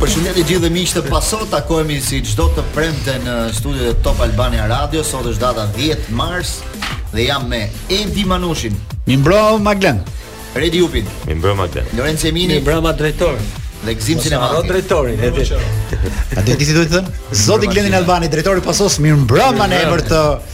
Përshëndetje gjithë miqtë e Pasos, takohemi si çdo të premte në studiot e Top Albania Radio, sot është data 10 mars dhe jam me Edi Manushin. Mirëmbrëma Glen. Redi Jupin. Mirëmbrëma Glen. Lorenzo Emini. Mirëmbrëma drejtor. Dhe Gëzim Sinemati drejtorin Edi A dhe këti si do t'i themi? Zoti Glendin Albani, drejtori i Pasos, mirëmbrëma në emër të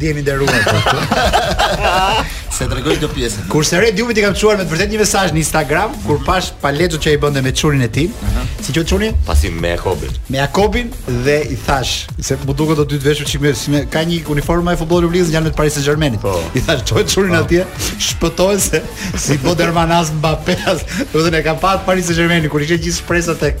Djem i nderuar. Se tregoj këtë pjesë. Kurse Redi Jupit i kam çuar me të vërtetë një mesazh në Instagram kur pash paletën që ai bënte me çurin e tij. Si quhet çuni? Pasi me Jakobin. Me Jakobin dhe i thash se më dukët të dy të veshur çikme si me ka, një uniformë e futbollit vlizë janë me të Paris Saint-Germain. Po. I thash çoj çurin po. atje, shpëtoje se si Boderman as Mbappe as, do të ne ka pa Paris Saint-Germain kur ishte gjithë shpresa tek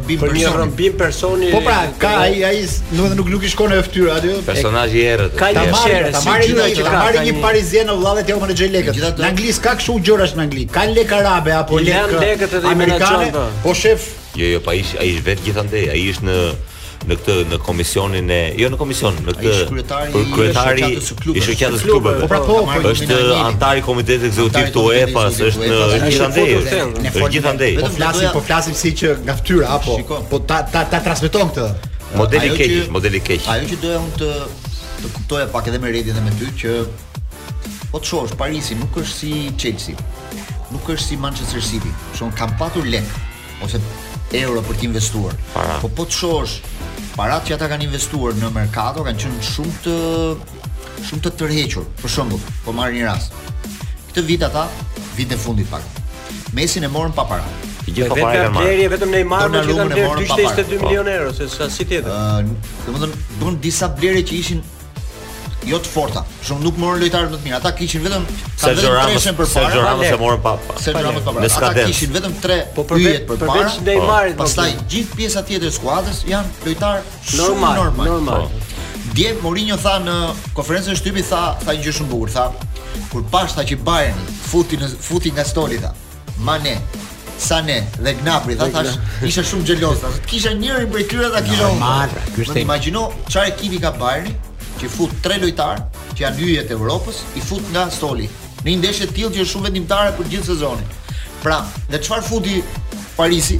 për një rrëmbim personi. Po pra, ka ai ai domethënë nuk nuk i shkon në fytyrë aty. Personazhi i errët. Ka një shere, ta marrë një që ta marrë një Parisin, vëllai, të marrë edhe lekët. Në Angli ka kështu gjërash në Angli. Ka lek arabe apo lek amerikane. Po. po shef. Jo, jo, pa ish, ai është vetë gjithandej. Ai është në në këtë në komisionin e jo në komision në këtë kryetari kryetari I shoqatës së klubeve. Po pra po, po është anëtar i komitetit ekzekutiv të UEFA, është në gjithandej. Është gjithandej. Po flasim, po flasim se që nga fytyra apo po ta ta ta transmeton këtë. Model i keq, model i keq. Ajo që doja unë të të kuptoja pak edhe me Redin dhe me ty që po të shohësh Parisi nuk është si Chelsea. Nuk është si Manchester City. S'thom kanë patur lek. ose euro për të investuar. Para. Po po të shohësh paratë që ata kanë investuar në merkato kanë qenë shumë të shumë të tërhequr. Për shembull, po marr një rast. Këtë vit ata, vitin e fundit pak. Messin e morën pa para. Të gjithë pa para kanë marrë. Vetëm vetëm Neymar që kanë blerë 222 milionë euro, se s'ka asnjë tjetër. Ëh, domethënë bën disa blerje që ishin jo të forta. S'thom nuk morën lojtarë më të mirë. Ata kishin vetëm kanë vetëm tre yje përpara. Sergio Ramos e morën pa. Sergio Ramos pa. Në Ata kishin vetëm tre po për yjet përpara. Përveç Neymarit. Po. Pastaj gjithë pjesa tjetër e skuadrës janë lojtarë shumë normal. Normal. Po. Dje Mourinho tha në konferencën e shtypit tha tha një gjë shumë të bukur, tha kur pash tha që Bayern futi në futi nga stoli tha. Mane, Sane dhe Gnabry, tha thash, isha shumë xheloz. Të kisha njërin prej tyre ta kisha unë. Normal, ky është Më themi. imagjino çfarë ekipi ka Bayern, që fut tre lojtarë që janë yje të Evropës, i fut nga stoli. Në një ndeshje të tillë që është shumë vendimtare për gjithë sezonin. Pra, dhe çfarë futi Parisi?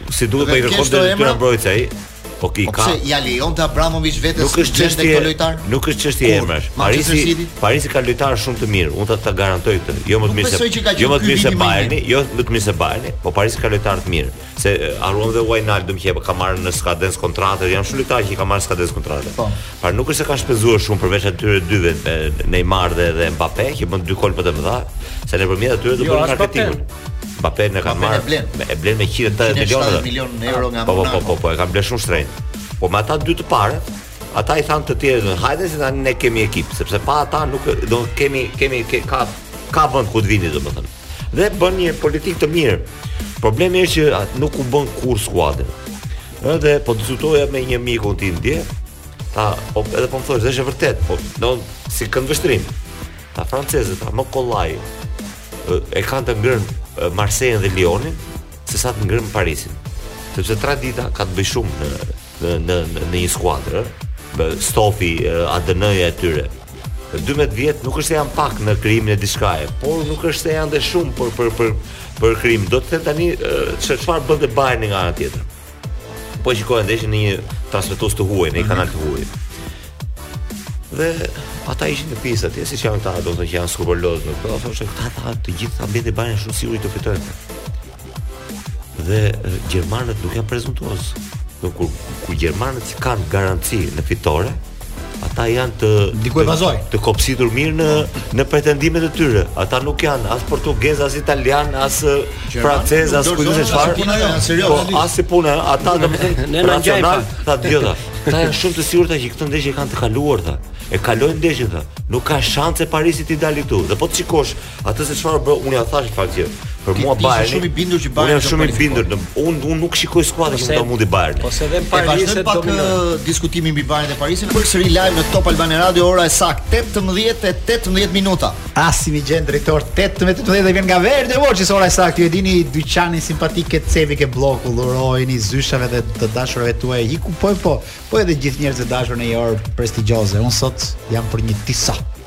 Si duhet po i kërkon të dyra mbrojtës ai? Po ki po ka. Pse ia lejon të Abramovic vetes nuk është çështje lojtarësh? Nuk është çështje emrash. Parisi Parisi ka lojtarë shumë të mirë. Unë ta ta garantoj këtë. Jo më të mirë se jo më të mirë se Bayern, jo më të mirë se Bayern, po Parisi ka lojtarë të mirë. Se eh, harruam dhe Wijnaldum që ka marrë në skadens kontratë, janë shumë lojtarë që ka marrë skadens kontratë. Po. Pra nuk është se ka shpenzuar shumë përveç atyre dy vetë eh, Neymar dhe dhe Mbappe që bën dy kolpa të mëdha, se nëpërmjet atyre do jo, bëjnë marketingun. Mbappénë ka marrë e blen me 180 milionë milion euro nga Monaco. Po po po po e kanë blerë shumë shtrenjtë. Po me ata dy të parë, ata i thanë të tjerë, do hajde se tani ne kemi ekip, sepse pa ata nuk do kemi kemi ke, ka ka vend ku të vini domethënë. Dhe bën një politikë të mirë. Problemi është që nuk u bën kurrë skuadër. Edhe po diskutoja me një mikun tim dje, tha po edhe po më thosh, është e vërtetë, po do si këndvështrim. Tha francezët, tha më kollaj, e kanë të ngrenë Marsejën dhe Lyonin, sesa të ngrenë Parisin. Sepse tradita ka të bëjë shumë në në në në, në një skuadër, me stofi ADN-ja e tyre. 12 vjet nuk është se janë pak në krijimin e diçkaje, por nuk është se janë dhe shumë për për për për krijim. Do të them tani çfarë bënte Bayerni nga ana tjetër. Po e shikoja ndeshjen në një transmetues të huaj, në një kanal të huaj. Dhe ata ishin në pistë atje, siç janë këta, do të thonë që janë skrupulozë në këto, thoshte këta tha të gjithë tha te Bayern shumë siguri të fitojnë. Dhe gjermanët nuk janë prezuntuozë. Do kur kur gjermanët kanë garanci në fitore, Ata janë të Diku e bazojnë. Të, të kopsitur mirë në në pretendimet e tyre. Ata nuk janë as portugezë, as italianë, as francezë, as kujt është çfarë. Puna janë seriozë. Po as si puna, ata do të thonë ne na gjajmë ta gjitha. Ata janë shumë të sigurt që këtë ndeshje kanë të kaluar tha. E kalojnë ndeshjen tha. Nuk ka shanse Parisi t'i dalë këtu. Dhe po të shikosh Atë se çfarë bë, unë ia thashë në fakt që për mua Bayern. Unë shumë i bindur që Bayern. Unë shumë i bindur. Unë unë nuk shikoj skuadra që mund ta mundi Bayern. Po se dhe Paris e pak diskutimi mbi Bayern dhe Parisin përsëri live në Top Albania Radio ora e saktë 18 e 18 minuta. A si m'i gjen drejtor 18 18 dhe vjen nga Verde Watches ora e saktë. Ju e dini dyqanin simpatik e Cevi ke blloku, dhurojini zyshave dhe të dashurave tuaj. Iku po po, po edhe gjithë njerëzit e dashur në një orë prestigjioze. Unë sot jam për një Tissot.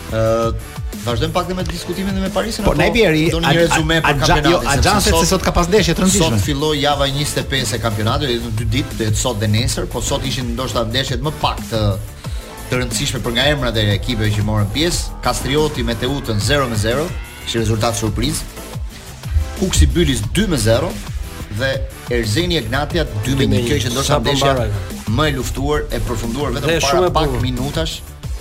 Ëh, Vazhdojmë pak dhe me diskutimin dhe me Parisin po, apo? Po ne vjeri, do një rezume për kampionatin. Jo, Ajanset se sot ka pas ndeshje të rëndësishme. Sot filloi java 25 e kampionatit, dhe në dy ditë, dhe sot dhe nesër, po sot ishin ndoshta ndeshjet më pak të të rëndësishme për nga emrat e ekipeve që morën pjesë. Kastrioti me Teutën 0 me 0, si rezultat surprizë. Kuksi Bylis 2 me 0 dhe Erzeni Egnatia 2 me 1, kjo ishte ndoshta ndeshja më e luftuar e përfunduar vetëm para pak minutash.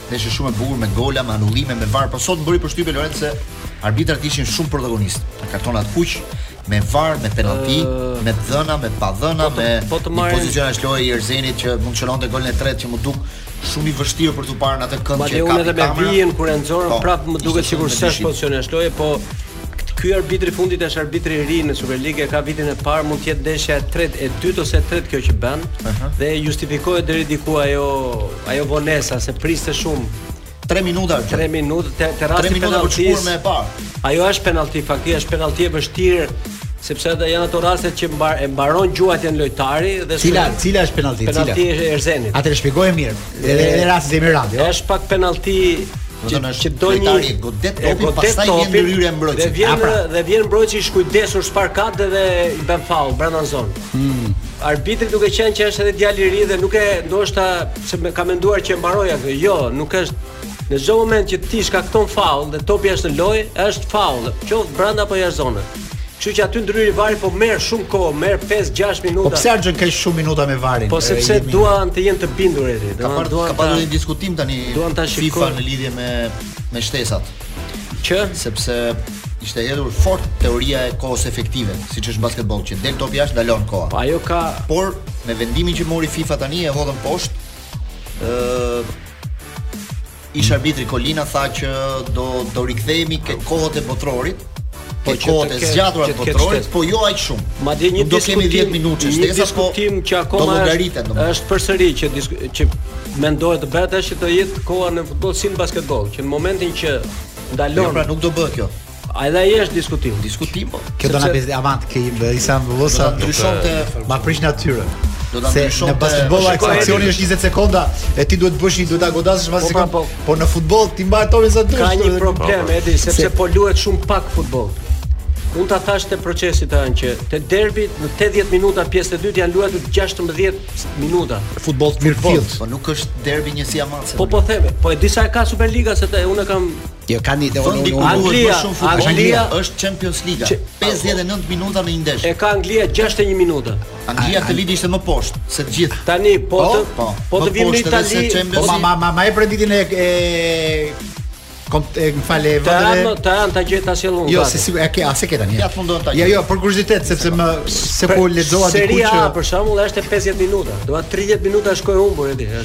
Ndeshje shumë e bukur me gola, me anullime, me VAR, por sot më bëri përshtypje Lorenc se arbitrat ishin shumë protagonistë. Me kartona të kuq, me VAR, me penalti, uh, me dhëna, me pa dhëna, po me po të marrin... pozicion jashtë loje i Erzenit që mund të shënonte golin e tretë që m'u duk shumë i vështirë për t'u parë në atë kënd që ka kamera. Madje edhe me vijën kur e nxorën po, prapë më duket sikur s'është pozicion jashtë loje, po Ky arbitri i fundit është arbitri i ri në Superligë, e ka vitin e parë, mund të jetë ndeshja e tretë, e dytë ose e tretë kjo që bën. Uh -huh. Dhe justifikohet deri diku ajo ajo vonesa se priste shumë. 3 minuta. 3 minuta te, te rasti 3 minuta për çuar me e pa. Ajo është penalti, fakt është penalti e vështirë sepse edhe janë ato raste që mbar, e mbaron gjuajtjen lojtari dhe cila cila është penalti, cila penalti e Erzenit. Atë e shpjegoj mirë. Dhe dhe rasti i Mirati, jo? Është pak penallti që që do një e godet topin, pastaj vjen ndërhyrja e mbrojtësit. Dhe vjen pra. dhe vjen mbrojtësi i shkujdesur çfarë ka dhe dhe i bën faull brenda zone. Hmm. Arbitri duke qenë që është edhe djalë i ri dhe nuk e ndoshta se ka menduar që e mbaroi atë. Jo, nuk është Në çdo moment që ti shkakton faull dhe topi është në lojë, është faull, qoftë brenda apo jashtë zonës. Kështu që aty ndërhyri VAR-i po merr shumë kohë, merr 5-6 minuta. Po pse harxhon kaq shumë minuta me VAR-in? Po sepse jemi... duan të jenë të bindur edhe. Ka pas duan ka pas një diskutim tani duan ta shikojnë FIFA në lidhje me me shtesat. Që sepse ishte hedhur fort teoria e kohës efektive, siç është basketbolli që del topi jashtë ndalon koha. Po ajo ka por me vendimin që mori FIFA tani e hodhën poshtë. ë Ish-arbitri Kolina tha që do do rikthehemi ke kohët e botërorit, po që kohët e zgjatura të botërorit, po jo aq shumë. Madje një do kemi 10 minutë shtesa, po një diskutim që akoma është, është përsëri që që mendohet të bëhet është që të jetë koha në futboll si në basketboll, që në momentin që ndalon jo, pra nuk do bëhet kjo. Ai dhe ai është diskutim. Diskutim po. Kjo do na bëj avant ke i sa më vë sa ndryshonte ma prish natyrën. Do ta ndryshonte në basketboll ai aksioni është 20 sekonda e ti duhet të bësh një duhet ta godasësh pas po, sekond. Po, po. po në futboll ti mban topin sa dush. Ka një problem edhe sepse po luhet shumë pak futboll. Unë ta thash te Procesi të hënën që te derbi në 80 minuta pjesa e dytë janë luajtur 16 minuta. Futboll mirëfilli. Po nuk është derbi njësia matëse. Po po theve, po e disa e ka Superliga se te unë kam Jo kanë ide unë unë Anglia shumë futboll. Anglia është Champions League. 59 minuta në një ndeshje. E ka Anglia 61 minuta. Anglia atë vit ishte më poshtë se të gjithë. Tani po po, po, po të vim në Itali. Po ma ma ma ma e renditjen e e kom e më falë vetë. Ta janë ta janë ta gjetë asjë lundë. Jo, se si e ke asë ke tani. Jo e fundit ta. Jo, jo, për kuriozitet sepse më se po lexova diku që Seria A për shembull është 50 minuta. Domethënë 30 minuta shkojnë humbur edhe.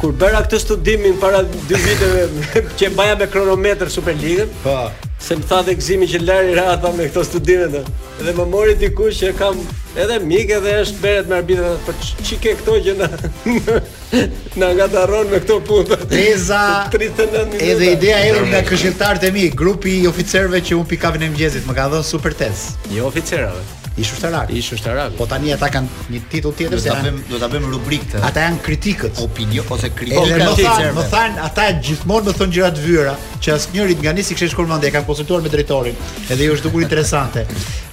Kur bëra këtë studimin para dy viteve që mbaja me kronometër Superligën. Po. Se më tha dhe Gëzimi që lëri ra ata me këto studime dhe, dhe më mori dikush që kam edhe mik edhe është merret me arbitra ore po ç'i ke këto që na na ngatërron me këto punë Teza edhe ideja e nga këshiltarët e mi grupi i oficerve që unë pi kafen e mëngjesit më ka dhënë super tezë një oficer ave Ish-ushtarak. Ish-ushtarak. Po tani ata kanë një titull tjetër se janë do ta bëjmë rubrikë të. Ata janë kritikët. Opinion ose kritikë. Edhe më thanë, më thanë ata gjithmonë më thonë gjëra të vyera, që asnjëri nga ne s'i kishte shkuar mendja, e kanë konsultuar me drejtorin, edhe u është dukur interesante.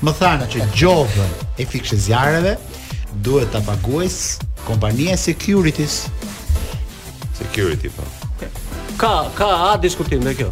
Më thanë që gjobën e fishekzjarrëve duhet ta paguajë kompania e security-t. Security po. Ka, ka diskutim me kjo.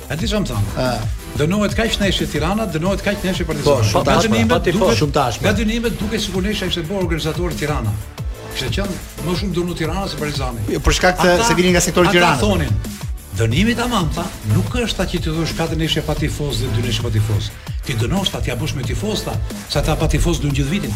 A di ça më thonë? Ë. Dënohet kaq ndeshje Tirana, dënohet kaq ndeshje Partizani. Po, shumë tash. Po, ti po shumë tash. Nga dënimet dukej sikur ndeshjes ishte bërë organizator Tirana. Kishte qenë më shumë dënu Tirana se Partizani. Jo, për shkak të se vinin nga sektori Tirana. Ata thonin, dënimi tamam ta, nuk është ta që ti thosh katër ndeshje pa tifoz dhe dy ndeshje pa tifozë. T'i dënosh ata, t'ia bësh me tifozët, sa ata pa tifozë dhe gjithë vitin.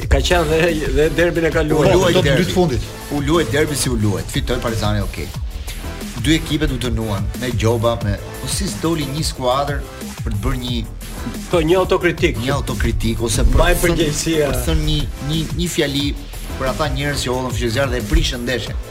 Ka qenë dhe dhe derbin e kaluar. Luaj do të dy të fundit. U luaj derbi si u luaj. Fitoi Partizani, okay. Dy ekipet u dënuan me gjoba, po si s'doli një skuadër për të bërë një po një autokritikë, një autokritikë ose për të mbajtur përgjegjësi. Për të thënë një një një fjali për ata njerëz që hodhën fishekzjarrë dhe e prishën ndeshjen.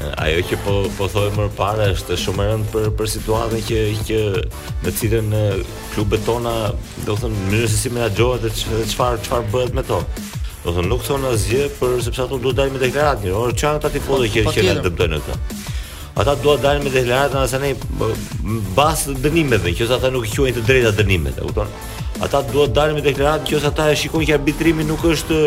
Ajo që po po thoja më parë është shumë e rëndë për për situatën që që në cilën në klubet tona, do të thotë mënyra se si menaxhohet dhe çfarë çfarë bëhet me to. Do të thotë nuk thonë asgjë për sepse ato duhet të dalin me deklaratë, jo, ç'janë ata tifozë që që na dëmtojnë ato. Ata duhet të dalin me deklaratë nëse mbas dënimeve, që ata nuk i quajnë të drejta dënimet, e kupton? Ata duhet të dalin me deklaratë që ata e shikojnë që arbitrimi nuk është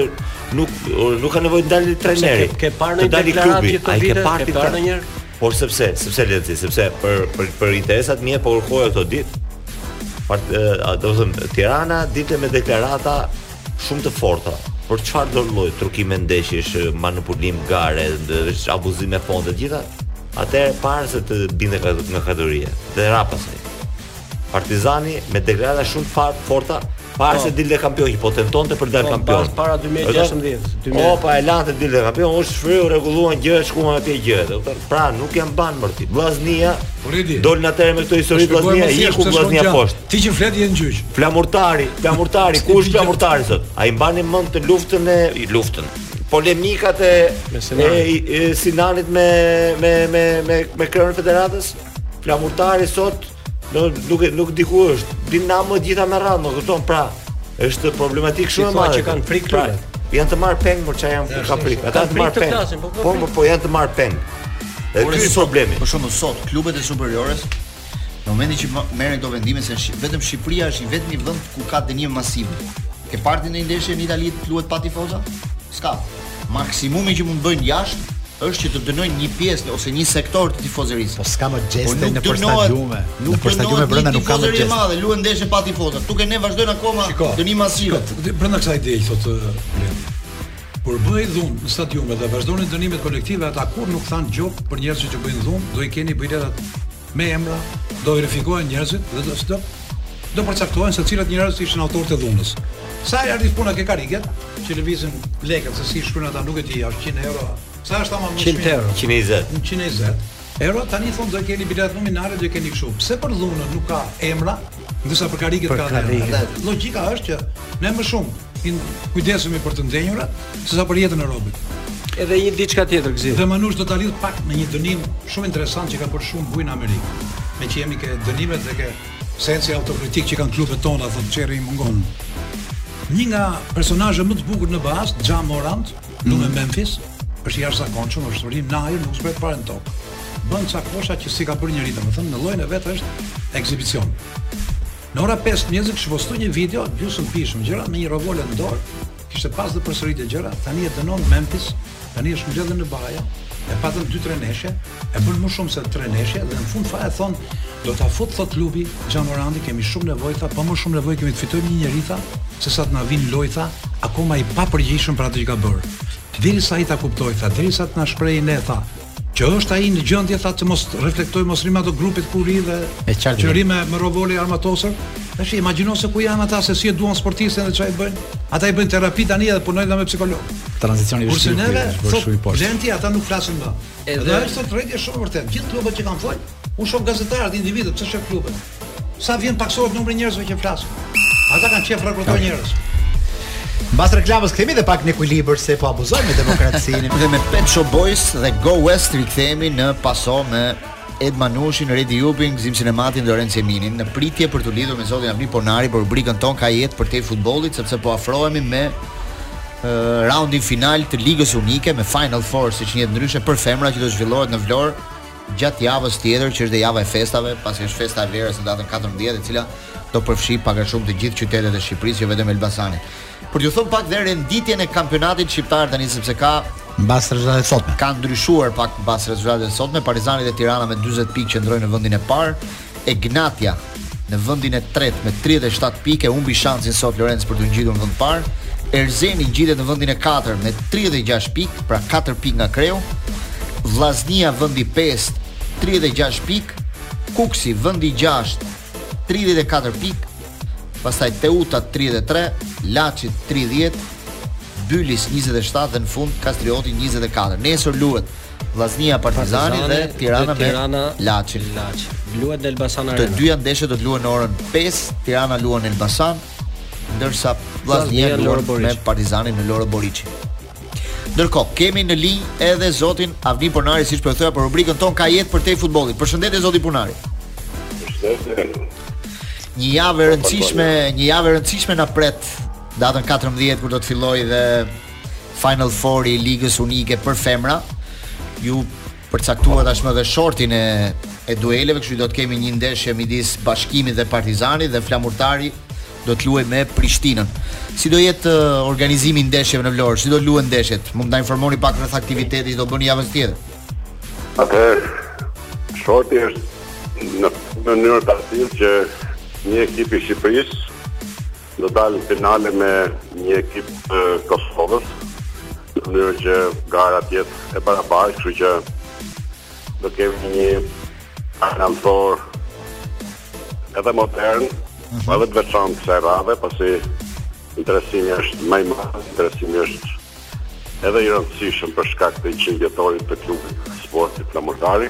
nuk nuk ka nevojë të dalë trajneri. Ke parë një deklaratë që të vitë, ke parë ndonjë? Por sepse, sepse Lenci, sepse për për për interesat e mia po kërkoja këto ditë. Part, do të them, Tirana dilte me deklarata shumë të forta për çfarëdo lloj trukime ndeshjesh, manipulim gare, abuzime fondesh të gjitha? Atëherë para se të binte nga kategoria dhe ra pastaj. Partizani me deklarata shumë far, forta, para po. se dilte kampion, po tentonte për të dalë po, kampion. Pas para 2016, 2000. Opa, e lanë të dilte kampion, u shfryu, u rregulluan gjërat, shkuan atje gjë, do të thotë. Pra nuk janë ban mërti. Vllaznia dol në atë me këto histori Vllaznia, iku Vllaznia poshtë. Ti që flet je në gjyq. Flamurtari, Flamurtari, ku është Flamurtari sot? A e mbani mend luftën e, luftën, polemikat e e, e Sinanit me me me me me krerët e federatës? Flamurtari sot do nuk nuk di ku është. Dinamo, të gjitha me radhë, më kupton? Pra, është problematikë shumë e madhe që kanë frikë pra, janë të marrë peng, por çfarë janë të kapur? Ata të marrë peng. Po, po, po, po janë të marrë peng. Ky është problemi. Për shembull sot klubet e Superiores në momentin që merren këto vendime se vetëm Shqipëria është i vetmi vend ku ka dënim masiv. Ke parë ti ndeshje në Itali të luhet pa tifoza? S'ka. Maksimumi që mund të bëjnë jashtë është që të dënojnë një pjesë ose një sektor të tifozërisë. Po s'ka më gjeste po nëpër stadiume. Nëpër stadiume brenda nuk ka më gjeste. Po madje, luhen ndeshje pa tifoza. Te ne vazhdojnë akoma dënim masiv. Brenda kësaj ideje thotë Por bëj dhunë në stadiume dhe vazhdoni dënimet kolektive ata kur nuk thanë gjobë për njerëzit që bëjnë dhunë, do i keni biletat Me emra do verifikohen njerëzit dhe do të do përcaktohen se cilët njerëz ishin autorët e dhunës. Sa i ardhi puna ke karriget, që lëvizin lekët se si shkojnë ata nuk e di, është 100 euro. Sa është ama më shumë? 100 euro, 120. 120. Euro tani thonë do keni biletë nominale, do keni kështu. Pse për dhunën nuk ka emra? Ndërsa për karriget ka. Logjika është që ne më shumë kujdesemi për të ndenjurat se sa për jetën e robit. Edhe një diçka tjetër Gzim. Dhe Manush do ta lidh pak me një dënim shumë interesant që ka bërë shumë bujë në Amerikë. Meqë jemi ke dënimet dhe ke sensi autokritik që kanë klubet tona, thotë Çerri, i mungon. Një nga personazhet më të bukur në NBA, Ja Morant, Në mm. Memphis, është i jashtëzakonshëm, është rri në ajër, nuk zbret fare në tokë. Bën ca kosha që s'i ka bërë njeri, domethënë në llojin e vet është ekzibicion. Në orën 5 të mëngjesit kishte postuar një video, gjysmë i pishëm gjëra me një rovole në dorë, kishte pas të përsëritë gjëra, tani e dënon Memphis, tani është mbledhur NBA-ja, E patën 2-3 ndeshje, e bën më shumë se 3 ndeshje dhe në fund fare thonë do ta fut thotë klubi Ja Morantin kemi shumë nevojë tha, po më shumë nevojë kemi të fitojmë një njeri tha, se sa të na vijë në lojë tha, akoma i papërgjegjshëm për atë që ka bërë. Derisa ai ta kuptojë tha, derisa të na shprehë ne tha, që është ai në gjendje tha të mos reflektojë mos rrijë me ato grupet ku rri dhe e qartë që rrinë me, me rovole armatosur Tashi imagjino se ku janë ata se si e duan sportistin dhe çfarë bëjnë. Ata i bëjnë terapi tani edhe punojnë dhe me psikolog. Tranzicioni i vështirë. Kurse neve, është shumë i poshtë. Lëri ti ata nuk flasin më. Edhe është thotë rrejtje shumë vërtet. Gjithë klubet që kanë fol, unë shoh gazetarët, individët, s'po shoh klubet. Sa vjen paksohet numri i njerëzve që flasin. Ata kanë qejf rekrutojnë njerëz. Mbas reklamës kthehemi dhe pak në ekuilibër se po abuzojmë me demokracinë. Dhe me Pet Shop Boys dhe Go West rikthehemi në Paso me Ed Manushin, Redi Jupin, Gzim Sinematin dhe Orenc Jeminin në pritje për t'u lidhur me zotin Avni Ponari për rubrikën tonë ka jetë përtej futbollit sepse po afrohemi me uh, raundin final të Ligës Unike me Final Four siç njihet ndryshe për femra që do të zhvillohet në Vlorë gjatë javës tjetër që është dhe java e festave, pasi është festa e verës në datën 14, e cila do përfshijë pak a shumë të gjithë qytetet e Shqipërisë, jo vetëm Elbasanin. Për t'ju thënë pak dhe renditjen e kampionatit shqiptar tani sepse ka mbas rezultatet e sotme. Ka ndryshuar pak mbas rezultateve sotme, Partizani dhe Tirana me 40 pikë qëndrojnë në vendin e parë, Egnatia në vendin e tretë me 37 pikë, e humbi shansin sot Lorenc për t'u ngjitur në vend të parë. Erzeni ngjitet në vendin e katërt me 36 pikë, pra 4 pikë nga kreu. Vllaznia vendi 5, 36 pikë. Kukësi vendi 6, 34 pikë, pastaj Teuta 33, Laçi 30, Bylis 27 dhe në fund Kastrioti 24. Nesër luhet Vllaznia Partizani dhe Tirana me Laçin. Luhet në Elbasan Arena. Të dyja ndeshjet do të luhen në orën 5, Tirana luan në Elbasan, ndërsa Vllaznia luan me Partizanin në Loro Boriçi. Ndërkohë, kemi në linjë edhe zotin Avni Ponari, siç po e thoja për rubrikën tonë ka jetë përtej futbollit. Përshëndetje zoti Ponari. Përshëndetje. Një javë e rëndësishme, një javë e rëndësishme na pret datën 14 kur do të fillojë dhe Final Four i Ligës Unike për femra. Ju Përcaktuar tashmë dhe shortin e e dueleve, kështu do të kemi një ndeshje midis Bashkimit dhe Partizanit dhe Flamurtari do të luajë me Prishtinën. Si do jetë uh, organizimi i ndeshjeve në Vlorë? Si do luhen ndeshjet? Mund të na informoni pak rreth aktivitetit që do bëni javën tjetër? Atëherë shorti është në mënyrë të atillë që një ekip i Shqipërisë Do dalë në finale me një ekip të Kosovës, në mënyrë që gara të jetë e barabartë, kështu që do kemi një anëtor edhe modern, mm -hmm. edhe të veçantë kësaj radhe, pasi interesimi është më i madh, interesimi është edhe i rëndësishëm për shkak të 100 vjetorit të klubit sportiv Flamurtari.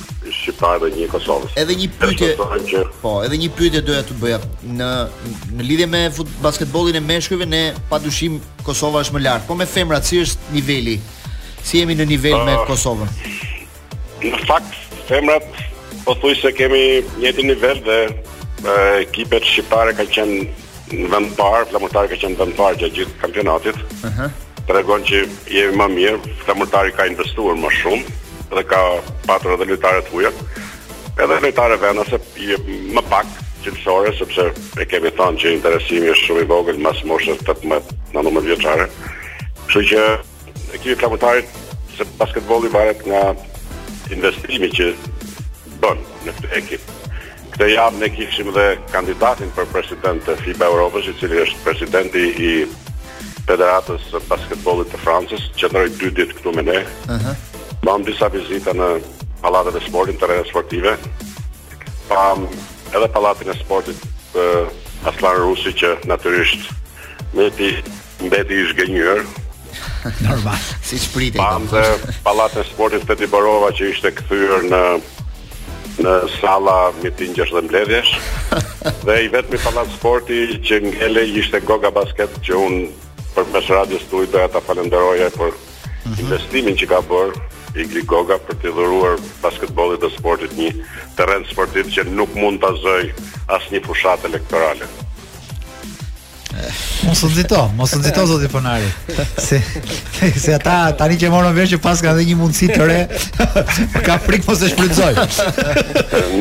shqiptarëve dhe një Kosovës. Edhe një pyetje. Që... Po, edhe një pyetje doja të bëja në në lidhje me fut, basketbollin e meshkujve e padyshim Kosova është më lart. Po me femrat si është niveli? Si jemi në nivel uh, me ah. Kosovën? Në fakt, femrat pothuajse kemi njëjtin nivel dhe ekipet shqiptare kanë qenë Në vend të parë, Flamurtari ka qenë në vend të parë gjatë gjithë kampionatit. Ëh. Uh -huh. Tregon që jemi më mirë, Flamurtari ka investuar më shumë dhe ka patur edhe lojtare të huaja. Edhe lojtare vendase më pak cilësore sepse e kemi thënë që interesimi është shumë i vogël mas moshës 18-19 vjeçare. Kështu që Ekipi Flamurtarit se basketbolli varet nga investimi që bën në këtë ekip. Këtë javë ne kishim dhe kandidatin për president të FIBA Europës, i cili është presidenti i Federatës së Basketbollit të Francës, qëndroi dy ditë këtu me ne. Ëh. Uh -huh. Bëmë disa vizita në pallatet e sportit, terrenet sportive. Pamë edhe pallatin e sportit Asllan Rusi që natyrisht mbeti Mbeti i zhgënjyer. Normal, si s'pritej. Panë dhe pallatin e sportit Feti Borova që ishte kthyer në në salla mitingjesh dhe mbledhjesh. dhe i vetmi pallat sporti që ngeli ishte Goga Basket që unë përmes radios tuaj doja ta falenderoja për mhm. investimin që ka bërë Igli Goga për t'i dhuruar basketbollit dhe sportit një terren sportiv që nuk mund ta zërë asnjë fushatë elektorale. Mos u nxito, mos u nxito zoti Fonari. Se se ata tani që morën vesh që paska edhe një mundësi të re. Kam frikë mos e shfrytëzojnë.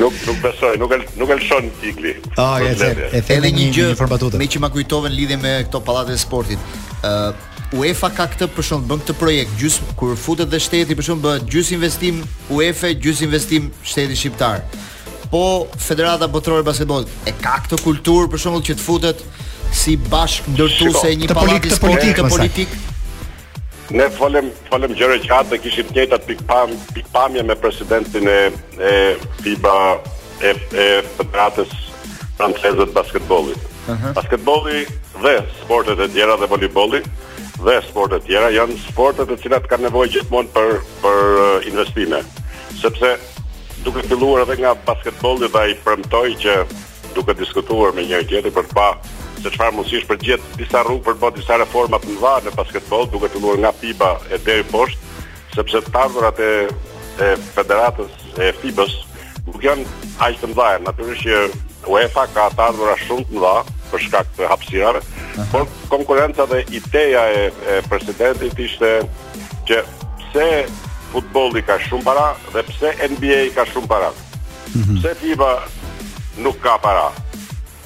nuk nuk besoj, nuk e nuk e lëshon Igli. Ah, e the, e the edhe një gjë për batutën. Meqë ma kujtove në lidhje me këto pallatet e sportit. ë uh, UEFA ka këtë për shembull bën këtë projekt gjys kur futet dhe shteti për shembull bëhet gjys investim UEFA gjys investim shteti shqiptar. Po Federata Botërore e Basketbollit e ka këtë kulturë për shembull që të futet si bashkëndërtuese e një pallati sporti të politik. Ne folëm folëm gjëra që edhe kishim të njëjtat pikëpam pikëpamje me presidentin e e FIBA e e Federatës Franceze të Basketbollit. Uh -huh. Basketbolli dhe sportet e tjera dhe volejbolli dhe sportet e tjera janë sporte të cilat kanë nevojë gjithmonë për për uh, investime. Sepse Duke filluar edhe nga basketbolli dhe ai premtoi që duke diskutuar me njëri tjetrin për të pa se çfarë mundësish për gjet disa rrugë për të bërë disa reforma të mëdha në basketboll, duke filluar nga FIBA e deri poshtë, sepse të ardhurat e e federatës e FIBA-s nuk janë aq të mëdha, natyrisht që UEFA ka të ardhura shumë të mëdha për shkak të hapësirave, por konkurrenca dhe ideja e, e presidentit ishte që pse futbolli ka shumë para dhe pse NBA ka shumë para. Mm -hmm. Pse FIBA nuk ka para?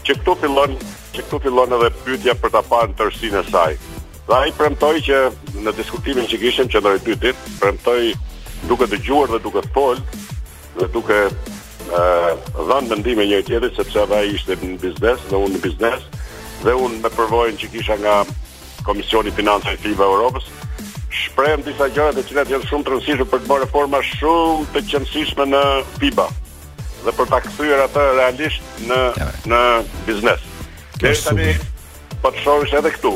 Që këtu fillon, që këtu fillon edhe pyetja për ta parë në tërësinë e saj. Dhe ai premtoi që në diskutimin që kishim qëndroi dy ditë, premtoi duke dëgjuar dhe duke fol dhe duke ë dhënë mendime njëri-tjetrit sepse edhe ai ishte në biznes dhe unë në biznes dhe unë me përvojën që kisha nga Komisioni i Financave FIBA Europës shprehëm disa gjëra të cilat janë shumë të rëndësishme për të bërë reforma shumë të qenësishme në FIBA dhe për ta kthyer atë realisht në në biznes. Deri tani po të shohësh edhe këtu.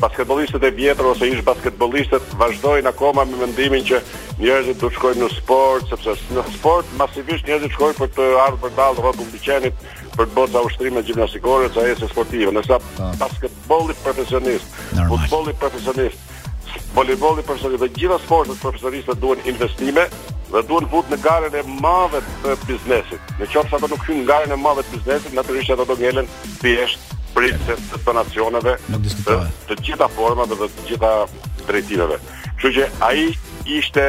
Basketbollistët e vjetër ose ish basketbollistët vazhdojnë akoma me mendimin që njerëzit do të shkojnë në sport, s'besoj se në sport masivisht njerëzit shkojnë për të ardh për dallë rrotull me qenin, për të bërë ca ushtrime gjimnastikore, ca ecje sportive. Nëse basketbolli profesionist, futbolli profesionist, volejbolli profesionist dhe gjitha sportet profesioniste duhen investime dhe duhen futur në garën e madhe të biznesit. Në qoftë se ato nuk hyjnë në garën e madhe të biznesit, natyrisht ato do ngelen thjesht pritse të donacioneve, të, të gjitha formateve dhe të gjitha drejtimeve. Kështu që ai ishte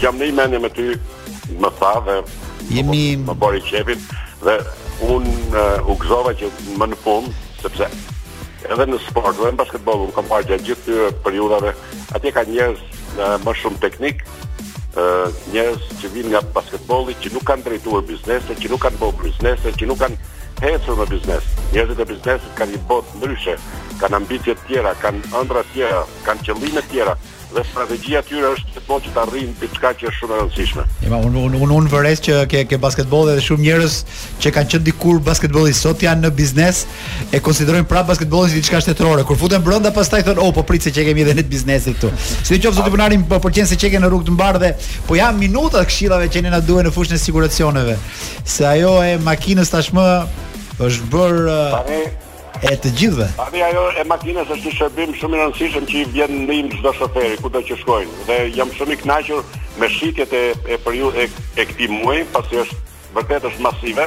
Jam në një mendje me ty, më tha dhe mua më bëri qejfin dhe unë uh, u gëzova që më në fund sepse edhe në sport, edhe në basketbol, unë kam parë gjatë gjithë këtyre periudhave, atje ka njerëz uh, më shumë teknikë, uh, njerëz që vijnë nga basketbolli, që nuk kanë drejtuar biznese, që nuk kanë bërë biznese, që nuk kanë hecur në biznes. Njerëzit e biznesit kanë një botë ndryshe, kanë ambicie të tjera, kanë ëndrra të tjera, kanë qëllime të tjera. dhe strategjia e tyre është gjithmonë që të arrijnë diçka që është shumë e rëndësishme. E ma unë unë unë unë vërej që te te basketbolli edhe shumë njerëz që kanë qenë dikur basketbollistë, sot janë në biznes e konsiderojnë prapë basketbollin si diçka shtetërore. Kur futen brenda pastaj thonë, "Oh, po prit se që kemi edhe ne biznesin këtu." Sidoqoftë zoti Ponari, po më pëlqen se qenke në rrugë të mbarë dhe po janë minuta të këshillave që ne na duhen në fushën e siguracioneve. Se ajo e makinës tashmë është bërë e të gjithëve. Tani ajo e makinës është një shërbim shumë i rëndësishëm që i vjen në ndihmë çdo shoferi kudo që shkojnë dhe jam shumë i kënaqur me shitjet e e periudhës e, e këtij muaji, pasi është vërtet është masive.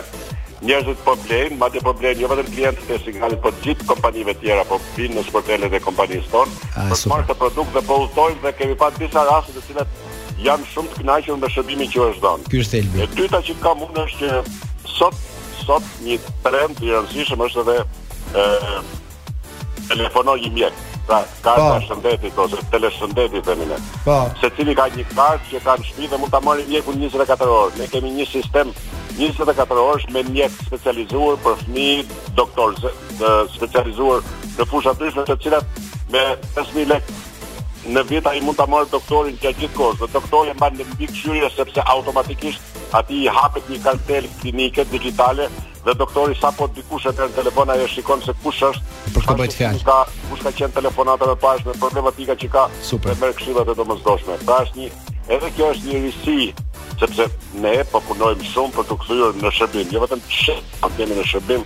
Njerëzit po blejnë, madje po blejnë jo vetëm klientët e Sigalit, por të gjithë kompanive të tjera po vinë në sportelet e kompanisë tonë për të marrë këtë produkt dhe po udhëtojnë dhe kemi pas disa raste të cilat janë shumë të kënaqur me shërbimin që është dhënë. Ky është thelbi. E dyta që kam unë është që sot sot një trend i rëndësishëm është edhe telefono një mjek. Pra, karta e shëndetit ose teleshëndetit dhe mine. Pa. Po. Secili ka një kartë që ka në shpi dhe mund të marri mjekun 24 orë. Ne kemi një sistem 24 orë me mjekë të specializuar për fmi doktorë të, specializuar në fusha të ndryshme të cilat me 5.000 lek në vit ai mund ta marrë doktorin gjatë gjithë kohës. Dhe doktori e mban në mbikëqyrje sepse automatikisht Atij i hapet një kartelë klinike digjitale dhe doktori sapo dikush e merr në telefon ai e shikon se kush është. Për kë bëhet fjalë. Kush ka qenë telefonata e mëparshme, problematika që ka Super. dhe merr këshillat e domosdoshme. Pra është një edhe kjo është një risi sepse ne po punojmë shumë për t'u kthyer në shërbim, jo vetëm që po kemi në shërbim,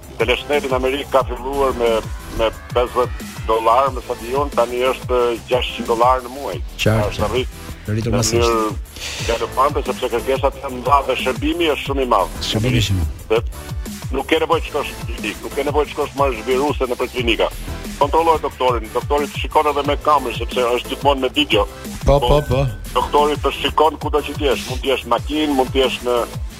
Teleshëndeti në Amerikë ka filluar me me 50 dollar me stadion, tani është 600 dollar në muaj. Qartë. Është rrit rritur në masë galopante sepse kërkesa të mëdha dhe shërbimi është shumë i madh. Shërbimi është i madh. Nuk ke nevojë të shkosh në klinikë, nuk ke nevojë të shkosh marrësh viruse në për klinika. Kontakton doktorin, doktori të shikon edhe me kamerë sepse është gjithmonë me video. Po, po, po. Doktori të shikon kudo që ti jesh, mund të jesh në makinë, mund të jesh në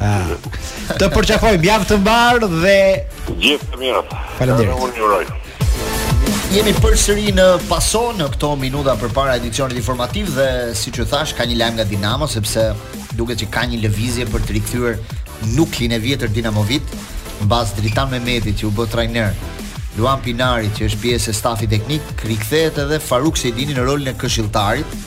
Ah. Të përqafoj, javë të mbarë dhe gjithë të mirat. Faleminderit. Unë ju uroj. Jemi përsëri në paso në këto minuta përpara edicionit informativ dhe siç ju thash ka një lajm nga Dinamo sepse duket që ka një lëvizje për të rikthyer nuklin e vjetër dinamovit mbas Dritan Mehmetit që u bë trajner. Luan Pinarit që është pjesë e stafit teknik, rikthehet edhe Faruk Sejdini në rolin e këshilltarit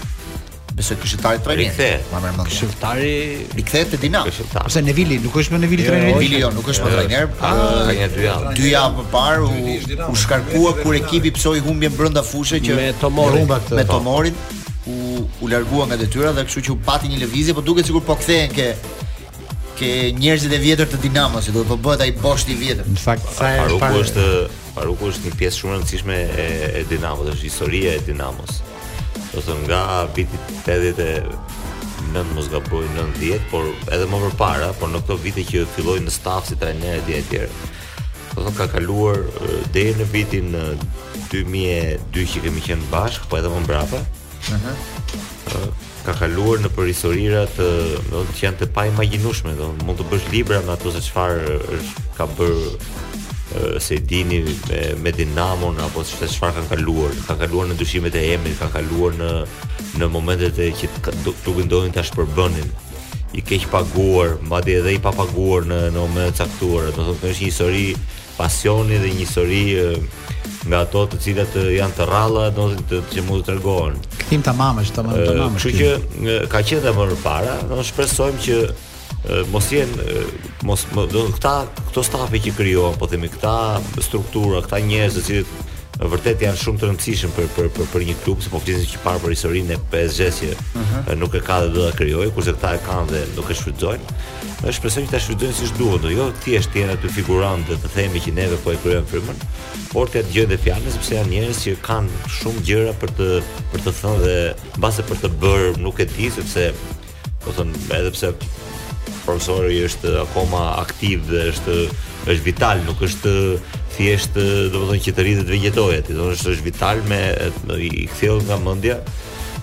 Besoj këshilltari trajner. Rikthehet. Ma merr mendja. Këshilltari rikthehet te Dinamo. Këshilltar. Ose Nevili, nuk është më Nevili jo, trajneri. Nevili jo, nuk është më trajner. Ka një dy javë. Dy javë më parë u u shkarkua kur ekipi pësoi humbjen brenda fushës që me Tomorin, me Tomorin u u largua nga detyra dhe kështu që u pati një lëvizje, po duket sikur po kthehen ke ke njerëzit e vjetër të Dinamos, domethënë po bëhet ai boshti i vjetër. Në fakt, sa e parë është Faruku është një pjesë shumë e rëndësishme e, e Dinamos, është historia e Dinamos. Domethënë nga viti 89 në mos gaboj 90, por edhe më përpara, por në këto vite që filloi në staf si trajner etj etj. Domethënë ka kaluar deri në vitin 2002 që kemi qenë bashkë, po edhe më mbrapa. Ëh. Uh -huh. ka kaluar nëpër historira të, domethënë, të paimagjinueshme, domethënë mund të bësh libra me ato se çfarë ka bërë Sejdini me, me Dinamon apo se çfarë kanë kaluar, kanë kaluar në ndryshimet e emrit, kanë kaluar në në momentet që klubin donin ta shpërbënin i keq paguar, madje edhe i papaguar në në momente të caktuara. Domethënë është një histori pasioni dhe një histori nga ato të cilat janë të rralla domethënë që mund të tregohen. Kthim tamam është tamam tamam. Kështu që ka qenë edhe më parë, domethënë shpresojmë që mos jenë mos më, domethënë këta këto stafe që krijohen, po themi këta struktura, këta njerëz të cilët vërtet janë shumë të rëndësishëm për për për, për një klub, sepse po flisim që parë për historinë e PSG-së që uh mhm. -huh. nuk e ka dhe do ta krijojë, kurse këta e kanë dhe nuk e shfrytëzojnë. Dhe shpresoj që ta shfrytëzojnë siç duhet, domethënë jo thjesht të jenë aty figurantë dhe të themi që neve po e krijojmë frymën, por të dëgjojnë dhe fjalën sepse janë njerëz që kanë shumë gjëra për të për të thënë dhe mbase për të bërë, nuk e di sepse domethënë edhe pse profesori është akoma aktiv dhe është është vital, nuk është thjesht domethënë që të rrijë të vegjetojë, domethënë është vital më i kthjellët nga mendja,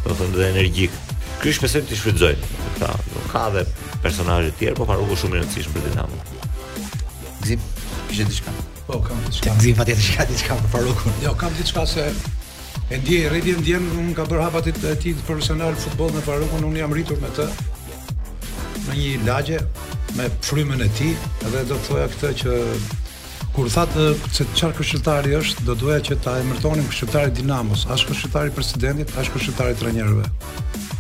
domethënë dhe energjik. Ky është pse t'i shfrytëzojë. Ka pra, ka dhe personazhe të tjerë, por Faruku shumë i rëndësishëm për Dinamon. Gëzim, kishe diçka. Po, kam diçka. Gëzim pati të shtojë diçka për Farukun. Jo, kam diçka se e ndjej Redi ndien, ka bërë hapat e tij profesionalë në futboll me Farukun, unë jam rritur me të. Në një lagje me frymën e tij dhe do të thoja këtë që Kur thatë se çfarë këshilltari është, do doja që ta emërtonim këshilltari i Dinamos, as këshilltari i presidentit, as këshilltari i trajnerëve.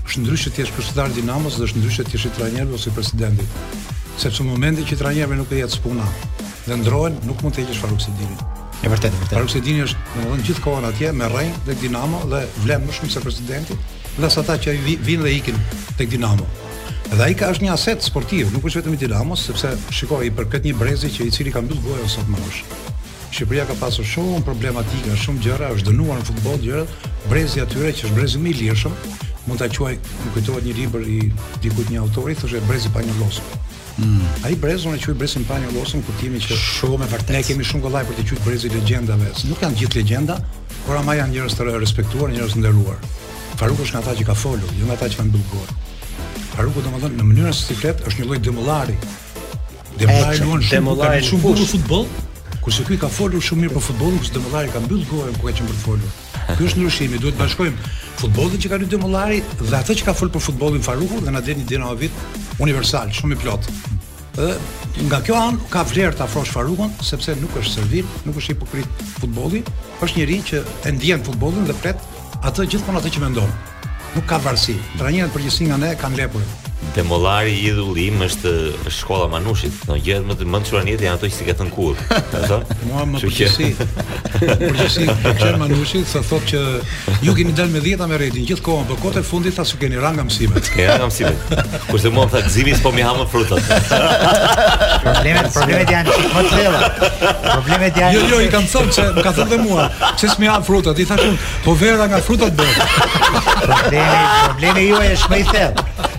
Është ndryshe të jesh këshilltar i Dinamos dhe është ndryshe të jesh i trajnerëve ose i presidentit. Sepse në momentin që trajnerëve nuk u ecën puna dhe ndërrohen, nuk mund të heqësh Faruk Sejdinin. E vërtetë, e vërtetë. Faruk Sejdini është, domethënë, gjithë kohën atje me rrënjë tek Dinamo dhe vlen më shumë se presidenti, dhe se ata që vijnë dhe ikin tek Dinamo. Dhe ai ka është një aset sportiv, nuk është vetëm i Dinamos, sepse shikoj i përket një brezi që i cili ka mbyllur gojën sot më kush. Shqipëria ka pasur shumë problematika, shumë gjëra, është dënuar në futboll gjëra, brezi i atyre që është brezi më i lirshëm, mund ta quaj, më kujtohet një libër i dikujt, një autori, thoshte brezi i panjollosur. Mm. Ai brezi unë e quaj brezin e panjollosur, kur timi që shumë e vërtetë. Ne e kemi shumë kollaj për të quajtur brezi i legjendave. Nuk janë të gjithë legjenda, por ama janë njerëz të respektuar, njerëz të nderuar. Faruku është nga ata që ka folur, jo nga ata që kanë bërë gol. Faruku domethënë në mënyrën se si flet është një lloj Demollari. Demollari luante shumë, Demollari shumë bukur futboll. Kurse ky ka folur shumë mirë për futbollin, kurse Demollari ka mbyll gojën ku ka qenë për të folur. Ky është ndryshimi, duhet të bashkojmë futbollin që ka luajtur Demollari dhe atë që ka folur për futbollin Faruku dhe na del një dinamovit universal, shumë i plotë. Dhe nga kjo anë ka vlerë ta afrosh Farukun sepse nuk është servil, nuk është hipokrit futbolli, është njeri që e ndjen futbollin dhe flet atë gjithmonë atë që mendon. Nuk ka varësi. Trajnerët përgjithësisht nga ne kanë lepur. Demollari idhulli im është shkolla e Manushit. Dhe gjërat më të mençura në jetë janë ato që s'i ka thënë kurrë. Mua më përgjithësi. Përgjithësi, Gjer Manushi sa thotë që ju keni dalë me dhjeta mërrenit gjithë kohën, por kohët e fundit tha se keni rënë nga mësimet. Keni rënë nga mësimet. Kurse mua më tha Gëzimi s'po m'i ha më frutat. problemet, problemet janë më të thella. Problemet janë. Jo, jo, i kam thënë se më ka thënë dhe mua, pse s'm'i ha më frutat? I thashë unë, po vera nga frutat bëhet. problemi, problemi juaj është më i thellë.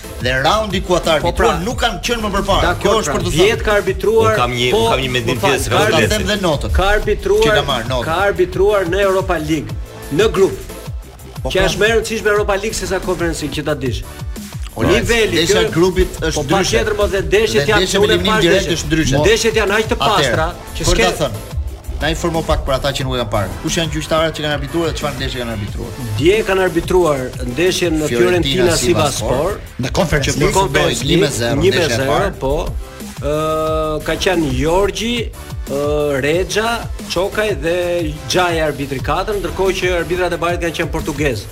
dhe raundi ku ata po pra, arbitruan nuk kanë qenë më përpara. Kjo është pra, për të thënë. Vjet ka arbitruar. Kam një po, kam një mendim tjetër. Ka arbitruar dhe notën. Ka arbitruar. Ka arbitruar në Europa League, në grup. Po që pra. është më e rëndësishme Europa League sesa Konferenca që ta dish. O pra, niveli i grupit është po ndryshe. Po patjetër ndeshjet janë shumë të pastra. Ndeshjet janë aq të pastra. Që s'ke ta thënë. Na informo pak për ata që nuk e kanë parë. Kush janë gjyqtarët që kanë arbitruar dhe çfarë ndeshje kanë arbitruar? Dje kanë arbitruar ndeshjen Fiorentina Sivasspor në konferencë për konferencë 1-0, 1-0, po. Ë ka qenë Jorgji, Rexha, Çokaj dhe Xhaja arbitri i katërt, ndërkohë që arbitrat e VAR-it kanë qenë portugezë.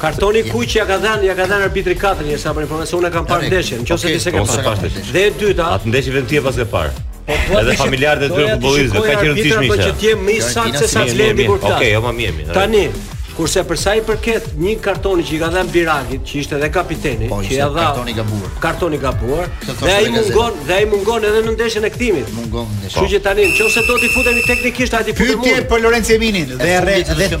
Kartonin e kuq ia ka dhënë, ia ka dhënë arbitri i katërt, një, sa për informacion, e kam parë ndeshjen, nëse okay, ti s'e ke po, parë. Dhe e dyta, atë ndeshje vetëm ti e paske parë. Po, po, edhe familjarët e dy futbollistëve, ka qenë e rëndësishme ishte. Që ti je më i saktë se sa Blendi kur flas. Okej, jo më mirë. Tani, kurse për sa i përket atij kartoni që i ka dhënë Biragit, që ishte edhe kapiteni, po, që ia dha, karton i gabuar. Karton i gabuar. Dhe ai mungon, dhe ai mungon edhe në ndeshjen e kthimit. Mungon në ndeshje. Kështu që tani, nëse do t'i futemi teknikisht aty futemi. Pyetje për Lorenzo Eminin dhe dhe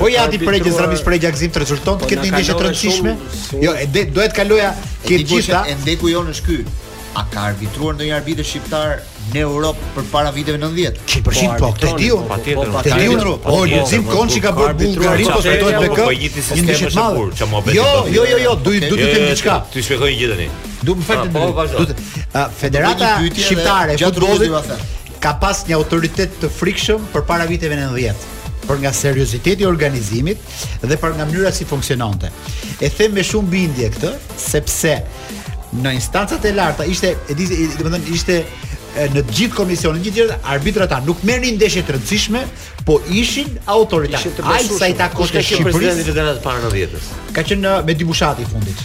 Po ja ti Pregja, Ramiz Pregja, Gzim, të rezulton ty po ketë një ndeshje të rëndësishme? Jo, e de, do të kaloja ke gjitha. Hendeku jonë është ky. A ka arbitruar ndonjë arbitër shqiptar në Europë përpara viteve 90? Ki përshin po, e di unë, po, po, po, e di unë, po, Lulzim Konçi ka bërë Bullgari, po të dojë BK, një ndeshje të madhe. Jo, jo, jo, jo, duhet të them diçka. Të shpjegoj një gjë tani. Do më fal të bëj. Federata Shqiptare e Futbollit ka pas një autoritet të frikshëm përpara viteve 90 për nga serioziteti i organizimit dhe për nga mënyra si funksiononte. E them me shumë bindje këtë, sepse në instancat e larta ishte, e di, domethënë ishte në të gjithë komisionin, gjithë gjithë arbitrat ata nuk merrnin ndeshje të rëndësishme, po ishin autoritet. Ajo sa i takon te Shqipërisë. Kush ka qenë presidenti i Federatës para 90-s. Ka qenë Mehdi Bushati i fundit.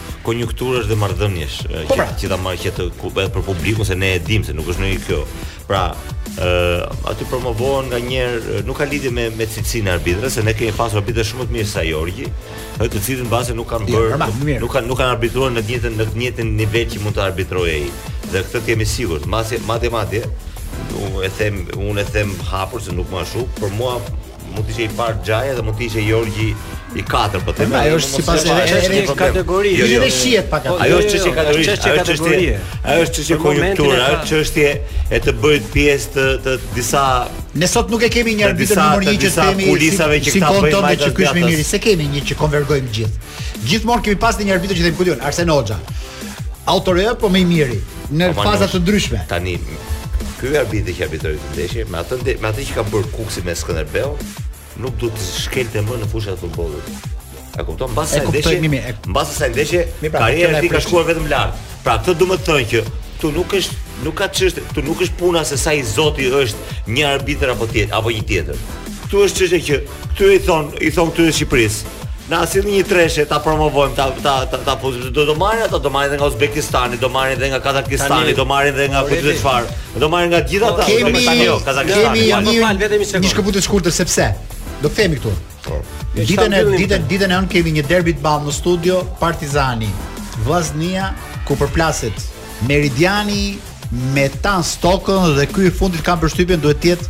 konjunkturësh dhe marrëdhëniesh që po pra. që ta marrë vesh dhe për publikun se ne e dimë se nuk është ndonjë kjo. Pra, ë uh, aty promovohen nganjëherë nuk ka lidhje me me cilësinë e arbitrave, se ne kemi pasur arbitrë shumë të mirë sa Jorgji, edhe të cilët mbase nuk kanë bërë nuk kanë nuk kanë arbitruar në të njëjtën në të njëjtin nivel që mund të arbitrojë ai. Dhe këtë e kemi sigurt, mbase matematike unë e them unë e them hapur se nuk më ashtu, por mua mund të ishte i pari Xhaja dhe mund të ishte Jorgji i katërt, po them. Ajo është sipas edhe një kategori, jo, jo. edhe shihet pak atë. Ajo është çështje kategori, ajo është çështje, ajo është çështje konjunkture, ajo është çështje e të bërit pjesë të të disa Ne sot nuk e kemi një arbitër numër 1 që të themi kulisave që ta bëjnë më të ky është më mirë, se kemi një që konvergojmë gjithë. Gjithmonë kemi pasur një arbitër që, të kujton Arsen Hoxha. Ai qe po më i miri. në faza të ndryshme. Tani ky arbitri që arbitroi këtë ndeshje, me atë ndeshje, me atë që ka bërë Kukësi me Skënderbeu, nuk duhet shkelte më në fushën e futbollit. E kupton? Mbas asaj ndeshje, mbas asaj ndeshje, pra, karriera e tij ka shkuar vetëm lart. Pra këtë dua të them që këtu nuk është nuk ka çështje, këtu nuk është puna se sa i zoti është një arbitër apo tjetër, apo një tjetër. Këtu është çështja që Këtu i thon, i thon këtu në Shqipëri: na sill një treshe ta promovojmë ta ta ta, ta po do të marrin ata do marrin edhe nga Uzbekistani, do marrin edhe nga Kazakistani, do marrin edhe nga kudo çfarë. Do marrin nga gjithë ata, do të marrin nga Kazakistani. Kemi një, më fal vetëm një sekondë. Një shkëputje të shkurtër sepse do të themi këtu. Po. Ditën e ditën ditën e hënë kemi një derbi të madh në studio Partizani. Vllaznia ku përplaset Meridiani me Tan Stokën dhe ky i fundit kam përshtypjen duhet të jetë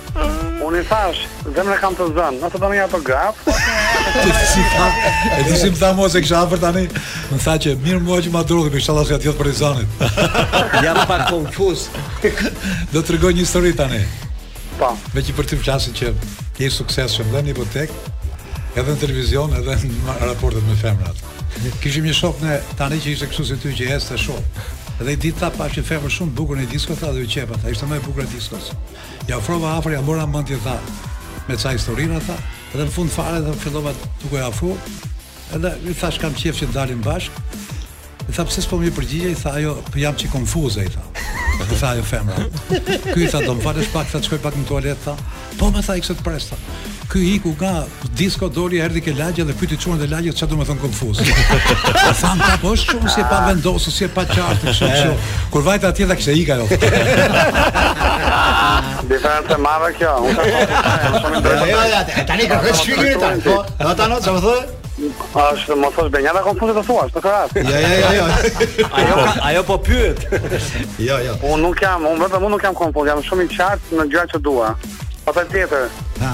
Unë i thash, zemrën e kam të zënë, nëse do një autograf. E di si më tha mua se kisha afër tani, më tha që mirë mua që ma drodhi, por inshallah se atë jetë partizanit. Jam pak konfuz. Do të tregoj një histori tani. Po. Meqë po flasim që ti ke sukses shumë dhe në jetë ke, edhe në televizion, edhe në raportet me femrat. Kishim një shok ne tani që ishte kështu si ty që ecte shumë. Dhe një ditë tha pashë një femër shumë bukur në disko, tha dhe u qepa, tha, ishte më e bukura e diskos. Iu afrova afër, ia mora mendjen tha. Me ca historira tha, edhe në fund fare dhe fillova duke e afru. Edhe i thash kam qejf që dalim bashk. I tha pse s'po më përgjigjesh, i tha ajo po jam çik konfuze i tha. I tha ajo femra. Ky i tha do më falësh pak, tha shkoj pak në tualet tha. Po më tha ik se të pres tha. Ky iku nga Disko doli erdhi ke lagjja dhe pyti çunat ke lagjja çfarë do të thotë konfuz. Thanë tha po është shumë si e pavendosur, si e paqartë kështu kështu. Kur vajta atje tha kishte ik ajo. Diferencë e madhe kjo. Jo, ja, tani kërkon shpjegimin tani. Po, do ta ndosh, çfarë thotë? A është mos është Benjana konfuze të thua, është të rast. Jo, jo, jo, jo. Ajo ajo po pyet. Jo, jo. Unë nuk jam, unë vetëm unë nuk jam konfuz, jam shumë i qartë në gjërat që dua. Patjetër. Ha.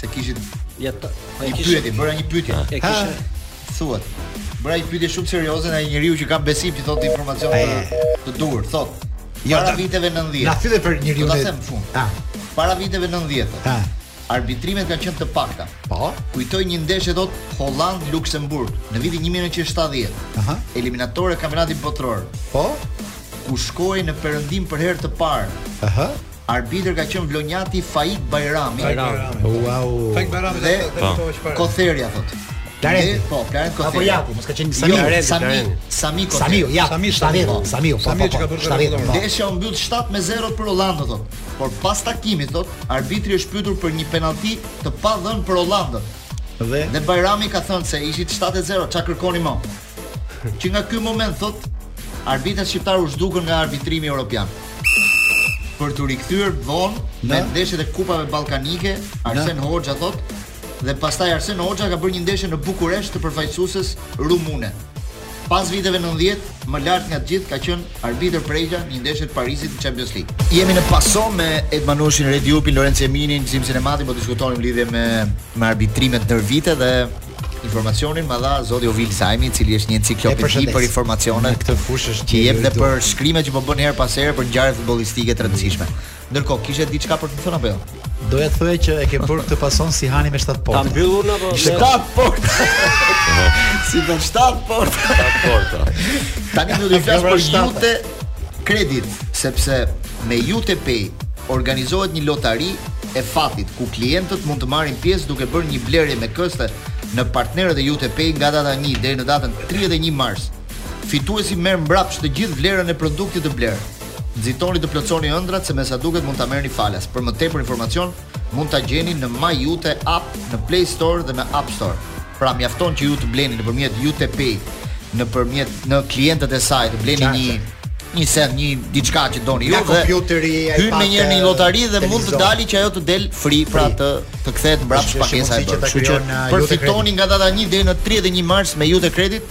Se kishit ja ta, po e kishit pyetje, bëra një pyetje. E kishit thuat. Bëra një pyetje shumë serioze një njeriu që ka besim që thotë informacion të, të duhur, thotë. Jo, para viteve 90. Na thyte për njeriu. Do ta them në fund. Ha. Para viteve 90. Ha. Arbitrimet kanë qenë të pakta. Po. Kujtoj një ndeshje thotë Holandë Luksemburg në vitin 1970. Aha. Eliminatore e kampionatit botëror. Po. Ku shkohej në perëndim për herë të parë. Aha. Arbitër ka qenë vlonjati Faik Bajrami. Bajrami. Wow. Faik Bajrami dhe Kotherja thotë. Plarenti. Po, Plarent Kotherja. Apo jo, po, mos ka qenë Sami. Plarenti, Sami, Sami Kotherja. Sami, ja, Sami, Sami, Sami, po, Sami që ka bërë Sami. Ndeshja u mbyll 7 me 0 për Holandën thotë. Por pas takimit thotë, arbitri është pyetur për një penallti të padhënë për Holandën. Dhe dhe Bajrami ka thënë se ishit 7-0, çka kërkoni më? Që nga ky moment thotë arbitrat shqiptarë u zhdukën nga arbitrimi europian. Për t'u rikthyer vonë në ndeshjet e kupave ballkanike, Arsen Hoxha thotë dhe pastaj Arsen Hoxha ka bërë një ndeshje në Bukuresht të përfaqësueses rumune. Pas viteve 90, më lart nga të gjithë ka qenë arbitër Prenga në një ndeshje të Parisit në Champions League. Jemi në Pasó me Edi Manushin, Redi Jupin, Lorenc Jeminin, Gëzim Sinematin, po diskutonim lidhje me me arbitrimet ndër vite dhe informacionin ma dha zoti Uvil Zajmi, i cili është një enciklopedi për informacionet në këtë fushë që jep dhe për shkrimet që po bën herë pas here për ngjarje futbollistike të rëndësishme. Ndërkohë, kishe diçka për të thënë apo jo? Doja të thoja që e ke bërë këtë pason si hani me 7 porta. Ta mbyllim apo? 7 porta. si me 7 porta. 7 porta. Tani do të flas për shtatë. Kredit, sepse me IutePay organizohet një lotari e fatit ku klientët mund të marrin pjesë duke bërë një blerje me këste në partnerët e IutePay nga data 1 deri në datën 31 mars. Fituesi merr mbrapsht të gjithë vlerën e produktit të blerë. Nxitoni të plotësoni ëndrrat se me sa duket mund ta merrni falas. Për më tepër informacion, Mund ta gjeni në My Iute App në Play Store dhe në App Store. Pra mjafton që ju të bleni nëpërmjet Iute Pay, nëpërmjet në klientët e saj të bleni Qartë. një një send, një diçka që doni ju Nga kompjuteri, hyn iPad, menjëherë në një lotari dhe mund të televizor. dali që ajo të del free, pra Free. të të kthehet mbrapsht Është- është pagesa e mundësi që bërë. ta Kështu që krijon, uh, Iute përfitoni Credit. nga data 1 deri në 31 mars me Iute Credit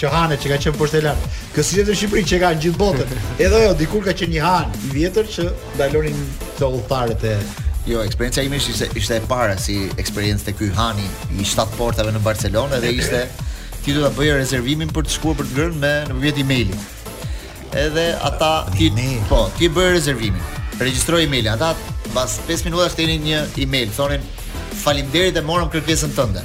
që hane që ka qenë poshtë lart. Kjo si në Shqipëri që ka në gjithë botën. Edhe ajo dikur ka qenë një han i vjetër që ndalonin të udhëtarët e Jo, eksperjenca ime ishte ishte e para si eksperiencë te ky Hani i shtatë portave në Barcelonë dhe ishte ti do ta bëje rezervimin për të shkuar për të ngrënë me nëpërmjet emailit. Edhe ata ti po, ti bëj rezervimin. Regjistroje emailin, ata pas 5 minutash të nisnin një email thonin faleminderit e morëm kërkesën tënde.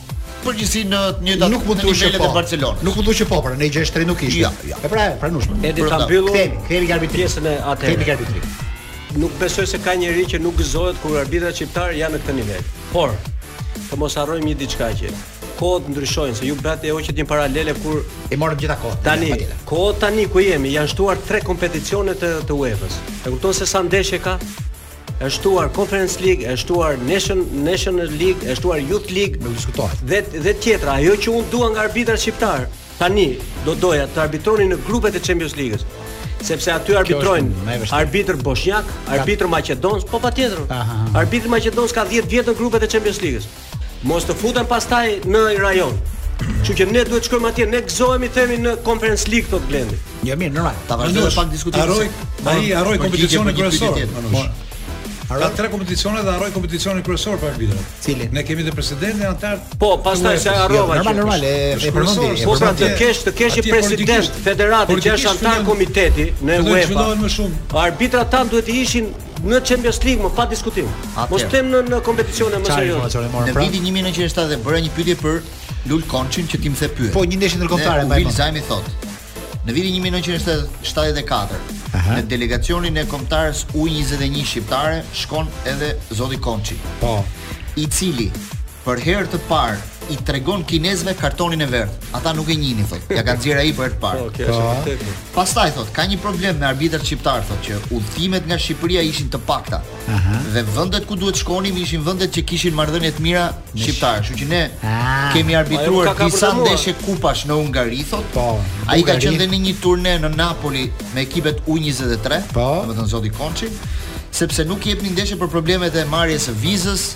përgjithësi në të njëjtat nuk mund të thosh po Barcelona. Nuk mund të thosh po, pra ne gjë shtrenjtë nuk ishte. Ja, ja. E pra, pra nuk është. Edhe ta mbyllim. Kthehemi, kthehemi në arbitrin. Pjesën e atë. Kthehemi në arbitrin. Nuk besoj se ka njeri që nuk gëzohet kur arbitrat shqiptar janë në këtë nivel. Por, të mos harrojmë një diçka që kohët ndryshojnë se ju bëtë e hoqët një paralele kur e morëm gjitha kohët. Tani, kohët tani ku jemi janë shtuar tre kompeticione të të UEFA-s. E kupton se sa ndeshje ka? Është shtuar Conference League, është shtuar Nation National League, është shtuar Youth League, nuk diskutohet. Dhe dhe tjetra, ajo që unë dua nga arbitrat shqiptar, tani do doja të arbitronin në grupet e Champions League-s. Sepse aty arbitrojnë arbitër boshnjak, arbitër maqedonas, po patjetër. Arbitri maqedonas ka 10 vjet në grupet e Champions League-s. Mos të futem pastaj në rajon. Kështu që ne duhet të shkojmë atje, ne gëzohemi themi në Conference League thotë Blendi. Mirë, mirë, normal. Ta vazhdojmë pak diskutimin. Harroi, ai harroi kompeticionin kryesor. Tha tre kompeticione dhe harroi kompeticionin kryesor për arbitrat. Cili? Ne kemi dhe presidentin anëtar. Po, pastaj s'e harrova. Normal, normal, e përmendi. Po pra të kesh, të kesh president federate që është anëtar komiteti në UEFA. Zhvillohen më shumë. Arbitrat tanë duhet të ishin Në Champions League më pa diskutim. Mos them në, në kompeticione më serioze. Në vitin 1970 bëra një pyetje për Lul Konçin që ti më the pyete. Po një ndeshje ndërkombëtare më. Vil Zajmi thotë. Në vitin 1974, Aha. në delegacionin e kombëtares U21 shqiptare shkon edhe zoti Konçi. Po. I cili Për herë të parë i tregon kinezëve kartonin e verdhë. Ata nuk e njihnin thotë. Ia ka nxjerrë ai për herë të parë. Po, kjo është e vërtetë. Pastaj thotë, ka një problem me arbitrat shqiptarë thotë që udhëtimet nga Shqipëria ishin të pakta. Aha. Dhe vendet ku duhet shkonim ishin vendet që kishin marrëdhënie të mira me shqiptarët, kështu që ne Ah. kemi Po, ajo arbitruar ka- ka disa problemuar. ndeshje kupash në Hungari thotë. Po, Ai ka Hungari. qenë dhe në një turne në Napoli me ekipet U23, Po. domethënë zoti Konçi, sepse nuk jepnin ndeshje për problemet e marrjes së vizës,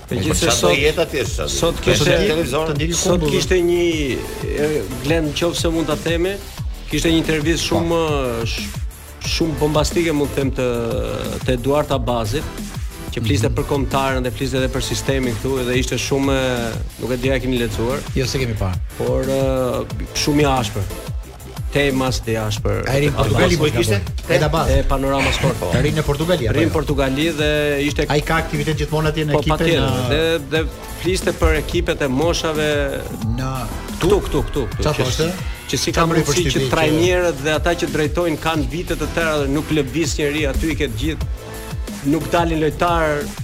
E gjithë se sot jetë atje sot. Sot kishte televizor, sot kishte një Glen nëse mund ta themi, kishte një intervistë shumë shumë bombastike mund të them të të Eduard Abazit që mhm. fliste për kombëtaren dhe fliste edhe për sistemin këtu dhe ishte shumë nuk e di a keni lexuar. Jo s'e kemi parë. Por shumë i ashpër. Tejmase i ashpër. Ai rri në Portugali po ishte? Te Abazi. Te Panorama Sport. Po. Ai rri në Portugali. Ai në Portugali dhe ishte Ai ka aktivitet gjithmonë atje në po, ekipin. Po patjetër. Dhe dhe fliste për ekipet e moshave në këtu këtu këtu këtu. Çfarë thoshte? Që si ka mundësi që trajnerët dhe ata që drejtojnë kanë vite të tëra dhe nuk lëviz njeri aty i ke gjithë nuk dalin lojtarë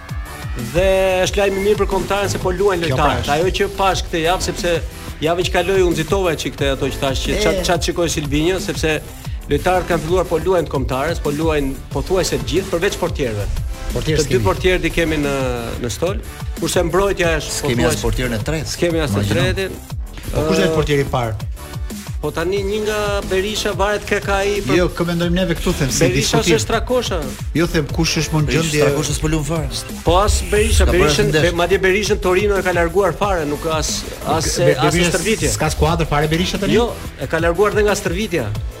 Dhe është lajm i mirë për kombëtaren se po luajnë pra lojtarët. Ajo që pashë këtë javë sepse javën që kaloi u nxitova çik këtë ato që thashë që ça të ça të shikojë Silvinho sepse lojtarët kanë filluar po luajnë të kombëtares, po luajnë pothuajse të gjithë përveç portierëve. Portierët dy portierët i kemi në në stol, kurse mbrojtja është pothuajse. S'kemi as portierin e tretë. S'kemi as të tretin. Po kush është portieri i parë? Po tani një nga Berisha varet kë ka ai për Jo, kë mendojmë neve këtu them se Berisha është, Strakosha. Jo them kush është më në gjendje. Strakosha s'po lun fare. Po as Berisha, Berishën, be, madje Berishën Torino e ka larguar fare, nuk as as as stërvitje. S'ka skuadër fare Berisha tani. Jo, e ka larguar dhe nga stërvitja.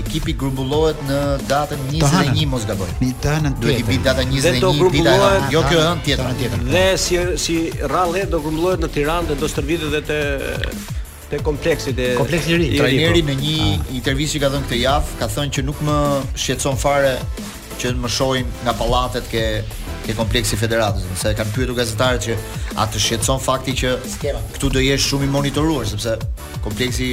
Ekipi grumbullohet në datën 21 mos gaboj. Në datën tjetër. Duhet të bëj data 21 do grumbullohet. Jo kjo hënë tjetër, hënë tjetër. Dhe si si rrallë do grumbullohet në Tiranë dhe do stërvitet edhe te te kompleksi te kompleksi i ri. Trajneri në një ah. intervistë që ka dhënë këtë javë ka thënë që nuk më shqetëson fare që më shohin nga pallatet ke ke kompleksi i federatës, sepse kanë pyetur gazetarët që a të shqetëson fakti që këtu do jesh shumë i monitoruar sepse kompleksi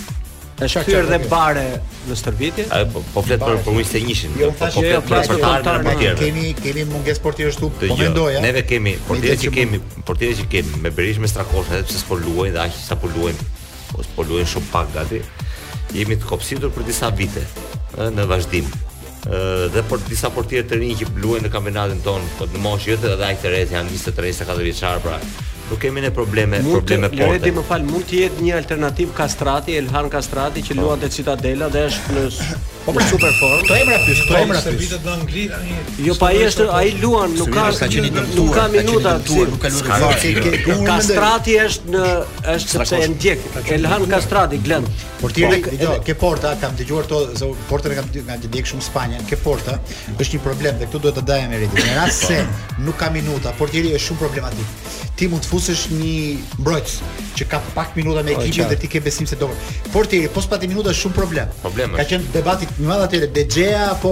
Është kthyer dhe Bare në stërvitje. Ai po, po flet për për njëzetenjëshin. Jo, po flet për për të ardhur më tjetër. Kemi kemi mungesë portier ashtu, po mendoj. Neve kemi portier që kemi, portier që kemi me Berishën me Strakosha, edhe pse s'po luajnë dhe aq sa po luajnë, po s'po luajnë shumë pak gati. Jemi të kopsitur për disa vite, ë në vazhdim. dhe për disa portierë të rinj që luajnë në kampionatin tonë, po në moshë jo edhe aq të re janë 23 24 vjeçar pra. Nuk kemi ne probleme, mund probleme të, porte. Mund më fal, mund të jetë një alternativë Kastrati, Elhan Kastrati që po. luan te Cittadella dhe është në Po për super formë. Kto emra pyes, kto emra pyes. Servitet në Angli tani. Jo pa është, ai luan, nuk ka ka qenë një tur, ka minuta tur, nuk ka luajtur. Kastrati është në është sepse e ndjek Elhan Kastrati Glend. Portieri po, ke, ke porta, kam dëgjuar to, se portën e kam nga e ndjek shumë Spanjën, ke porta, është një problem dhe këtu duhet të ndajmë meritën. Në rast se nuk ka minuta, portieri është shumë problematik. Ti mund të fusësh një mbrojtës që ka pak minuta me po, ekipin dhe ti ke besim se do. Portieri po s'pati minuta është shumë problem. Problem. Ka qenë debati më madh atëherë De Gea apo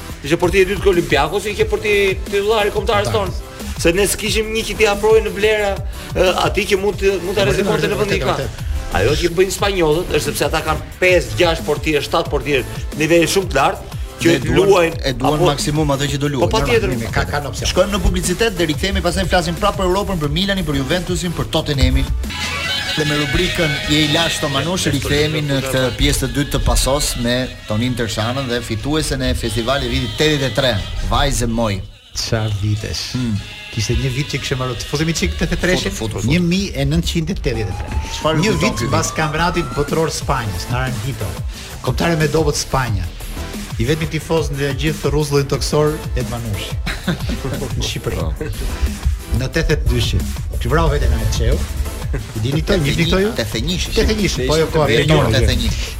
Ishte portier i dytë Olimpiakos, ishte portier titullar i kombëtares tonë. Se ne s'kishim një që t'i afrohej në vlera atij që mund të mund ta rrezikonte në vendin që ka. Ajo që bëjnë spanjollët është sepse ata kanë 5-6 portierë, 7 portierë në nivel shumë të lartë, që e luajnë e duan apo, maksimum atë që do luajnë. Po patjetër, ka kanë opsion. Shkojmë në publicitet dhe rikthehemi pastaj flasim prapë për Europën, për Milanin, për Juventusin, për Tottenhamin. Dhe me rubrikën Je i lashtë Manush rikthehemi në këtë pjesë të dytë të Pasos me Tonin Tërshanën dhe fituesen e Festivalit të vitit 83, Vajzë moj. Ça vitesh. Hmm. Kishte një vit që kishte marrë të futemi çik 83-shin 1983. Çfarë një vit pas kampionatit botëror Spanjës, Naranjito. Kombëtare më e dobët Spanja. I vetmi tifoz në gjithë rruzllin tokësor e Manush. në Shqipëri. Po. Në 82-shin. Ti vrau vetën në Arçeu. Dini këto, një këto ju? Te thënjish. Te thënjish, po jo po. Te thënjish.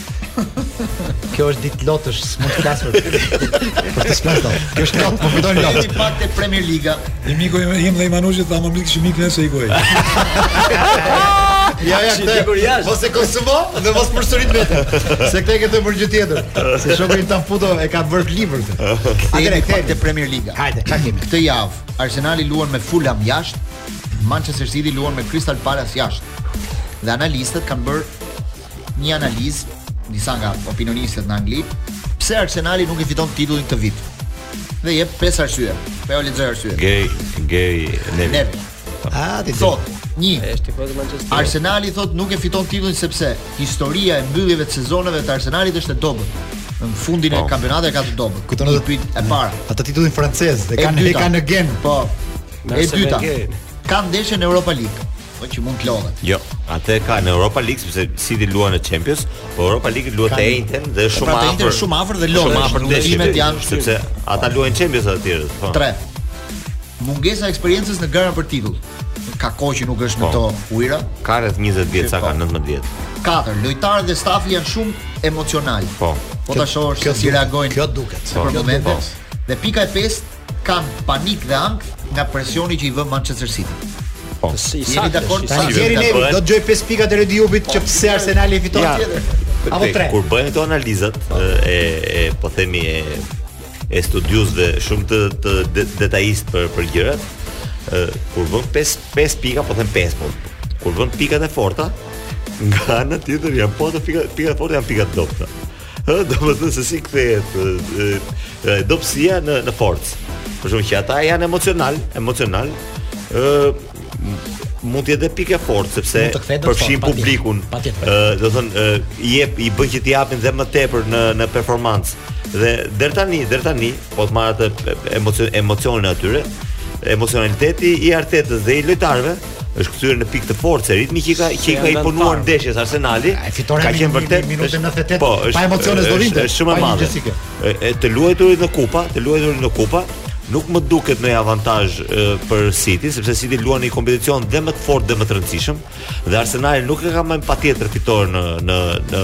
Kjo është ditë lotësh, s'mund të flas për këtë. Po s'të flas dot. Kjo është lot, po fitoi lot. Kemi pak te Premier Liga. Një miku im, im dhe i Manushit tha më mik të shmik nëse i goj. Ja ja këtë. Mos e konsumo, dhe mos përsërit veten. Se këtë e këtë për gjë tjetër. Se shoku i ta futo e ka bërë libër këtë. Atëherë këtë te Premier Liga. Hajde, çka kemi? Këtë javë Arsenali luan me Fulham jashtë, Manchester City luan me Crystal Palace jashtë. Dhe analistët kanë bërë një analizë disa nga opinionistët në Angli, pse Arsenali nuk e fiton titullin këtë vit. Dhe jep pesë arsye. Po ja lexoj arsyet. Gary, Gary, Neville. Neville. Ah, ti thotë. Një. Është tifoz i Manchester. Arsenali thotë nuk e fiton titullin sepse historia e mbylljeve të sezoneve të Arsenalit është e dobët. Në fundin e po. kampionatit ka të dobët. Kujton edhe vitet e para. Ata titullin francez e kanë e kanë në gen. Po. E dyta. Ka ndeshjen në Europa League. Po që mund të lodhet. Jo, atë ka në Europa League sepse City luan në Champions, po Europa League luan të enjten dhe është shumë pra, afër. E enjtja shumë afër dhe lodhet. Shumë afër ndeshjet janë sepse ata luajnë Champions ata të tjerët. Po. 3. Mungesa e eksperiencës në gara për titull. Ka kohë që nuk është në po. këto ujra. Ka rreth 20 vjet, sa ka 19 vjet. 4. Lojtarët dhe stafi janë shumë emocional. Po. Po ta shohësh se si reagojnë. Kjo duket. Po, kjo duket. Dhe pika e pestë kanë panik dhe ankth nga presioni që i vë Manchester City. Po. Si sa të dakord sa të jeni ne do të gjoj 5 pikat e Redi Jupit që pse Arsenali e fiton titullin. Apo tre. Kur bëhen këto analizat e e po themi e e studiusve shumë të të detajist për për gjërat, kur vën 5 5 pika, po them 5 po. Kur vën pikat e forta, nga ana tjetër janë po ato pika pika e forta janë pika të dobta. Ë, do të thotë se si kthehet ë dobësia në në forcë. Për shembull që ata janë emocional, emocional, ë mund të jetë pikë e fortë sepse përfshin publikun. Ë, domethënë i jep i bën që të japin dhe më tepër në në performancë. Dhe deri tani, deri tani, po të marrim atë emocion emocionin e tyre, emocionaliteti i Artetës dhe i lojtarëve është kthyer në pikë të fortë se ritmi që ka që ka imponuar ndeshjes Arsenali ka qenë vërtet minutën 98 po pa emocione s'do vinte është shumë e madhe e të luajturit në kupa të luajturit në kupa nuk më duket ndonjë avantazh për City sepse City luan një kompeticion dhe më të fortë dhe më të rëndësishëm dhe Arsenali nuk e ka më patjetër fitoren në në në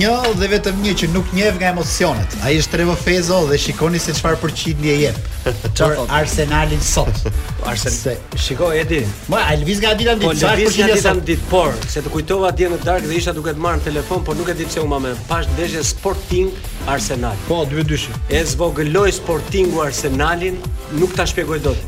Një dhe vetëm një që nuk njeh nga emocionet. Ai është Trevo Fezo dhe shikoni se çfarë përqindje jep. Çfarë thotë Arsenalin sot? Arsenal. Se shiko Edi. Ma Alvis nga dita ditë. Po Alvis nga dita ditë, por se të kujtova dje në darkë dhe isha duke të marrë në telefon, por nuk e di pse u mbajta. Pashë ndeshjen Sporting Arsenal. Po, dy dysh. E zvogëloi Sportingu Arsenalin, nuk ta shpjegoj dot.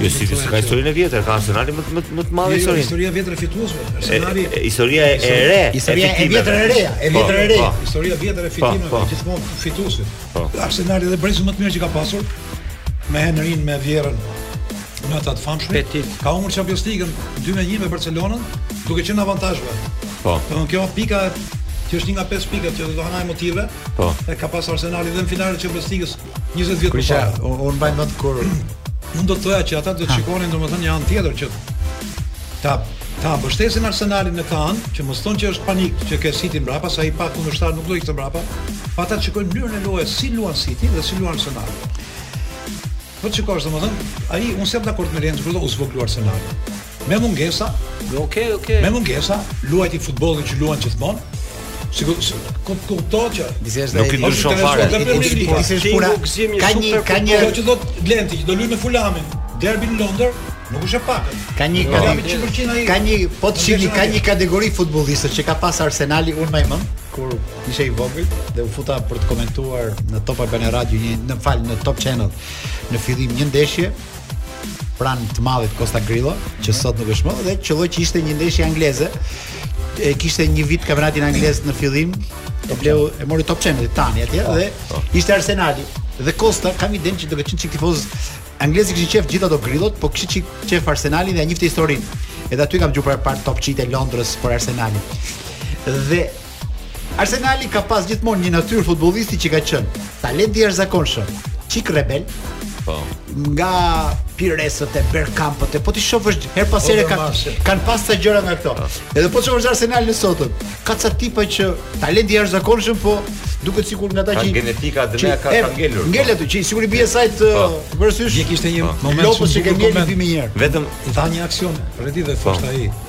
Jo si ka historinë e vjetër, ka Arsenali më më më të madhe jo, jo, historinë. Historia e vjetër e fituesve, Arsenali. Historia e re, historia e vjetër e re, e po, vjetër e re. Po. Historia e vjetër e po, fitimeve, gjithmonë fituesve. Arsenali dhe brezit më të mirë që ka pasur me Henryn, me Vieirën, me ata të famshëm. Petit. Ka humbur Champions League-ën 2-1 me Barcelonën, duke qenë në avantazh. Po. Domethënë kjo pika që është një nga pesë pikat që thua anaj emotive. Po. E ka pas Arsenali dhe në finalen e Champions League-s 20 vjet më parë. Unë un mbaj mend. Kurse unë do të thoja që ata do të shikonin domethënë një anë tjetër që ta ta mbështesin Arsenalin në atë anë, që mos thonë që është panik që ke City mbrapa, se ai pa kundërshtar nuk do ikë mbrapa. Po ta shikojnë mënyrën e lojës si luan City dhe si luan Arsenal. Po të shikosh domethënë, ai unë s'jam dakord me Lenz, por që u zvoglu Arsenal. Me mungesa, okay, okay. Me mungesa, luajti futbollin që luan gjithmonë. Sigurisht, ku kuptohet që nuk i ndryshon fare. Ka një ka një që do të Glenti që do luaj me Fulamin. Derbi në Londër, nuk është e pakë. Ka një ka një ka një po të shihni ka një kategori futbollistësh që ka pas Arsenali unë mbaj mend kur isha i vogël dhe u futa për të komentuar në Top Albania Radio një në fal në Top Channel në fillim një ndeshje pranë të madhit Kosta Grillo, që sot nuk është më dhe qëlloi që ishte një ndeshje angleze. E kishte një vit kampionatin anglez në fillim, e bleu e mori Top Channel tani atje dhe po. ishte Arsenali. Dhe Kosta kam idenë që do ketë qenë çik tifoz, anglezët i kishin qejf gjithë ata Grillot, po kishin çik qejf Arsenalin dhe ia njifte historinë. Edhe aty kam dëgjuar për topçinjtë e Londrës për Arsenalin. Dhe Arsenali ka pas gjithmonë një natyrë futbollisti që ka qenë talent i jashtëzakonshëm, çik rebel. Po. Nga Piresët e Bergkampët e po t'i shofësh her pas here po, kanë kanë pas ca gjëra nga këto. Edhe po të shofësh Arsenalin sotëm, ka ca tipa që talent i jashtëzakonshëm, po duket sikur nga ata që kanë genetika ADN ka ka ngelur. Ngel aty që siguri bie sajt po. uh, versus. Dje kishte një po. moment që kemi një film i mirë. Vetëm i tha një aksion, rredi dhe thoshte ai.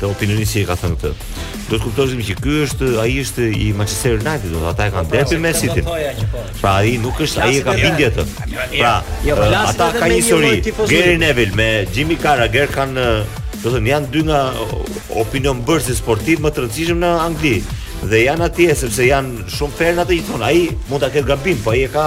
Te opinioni si e ka thënë këtë. Do të kuptoni që ky është ai është i Manchester United, do ata e kanë po, derbi me City. Po, po, pra ai nuk është ai e ka bindje atë. Pra, jo, ata kanë një histori. Gary Neville me Jamie Carragher kanë domethënë janë dy nga opinionbërësit sportivë më të rëndësishëm në Angli dhe janë atje sepse janë shumë fer në atë që thonë. Ai mund ta ketë gabim, po ai e ka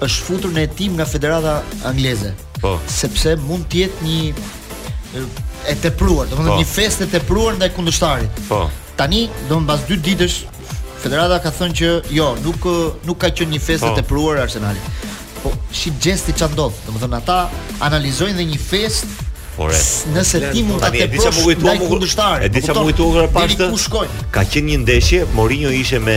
është futur në hetim nga federata angleze. Po. Sepse mund të jetë një e tepruar, domethënë po. një festë e tepruar ndaj kundërshtarit. Po. Tani, domethënë pas 2 ditësh federata ka thënë që jo, nuk nuk ka qenë një festë e po. tepruar e Arsenalit. Po shife ti se ça ndodh, domethënë ata analizojnë dhe një festë Por nëse ti mund ta kesh bërë me kundërshtar. E di çfarë më kujtuat pastaj. Ka qenë një ndeshje, Mourinho ishte me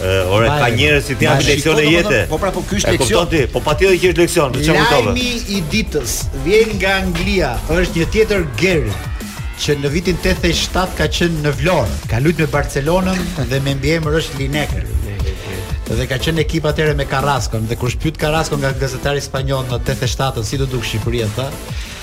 Ore, ka njerëz që janë leksion jete. Po pra, po ky është leksion. Ti, po patjetër që është leksion, çfarë më thotë? Lajmi i ditës vjen nga Anglia, është një tjetër Gary që në vitin 87 ka qenë në Vlorë, ka luajt me Barcelonën dhe me mbiemër është Lineker. Dhe ka qenë ekip atëherë me Carrascon, dhe kur është pyt Carrasco nga gazetari spanjoll në 87-ën si t'u duk Shqipëria tha,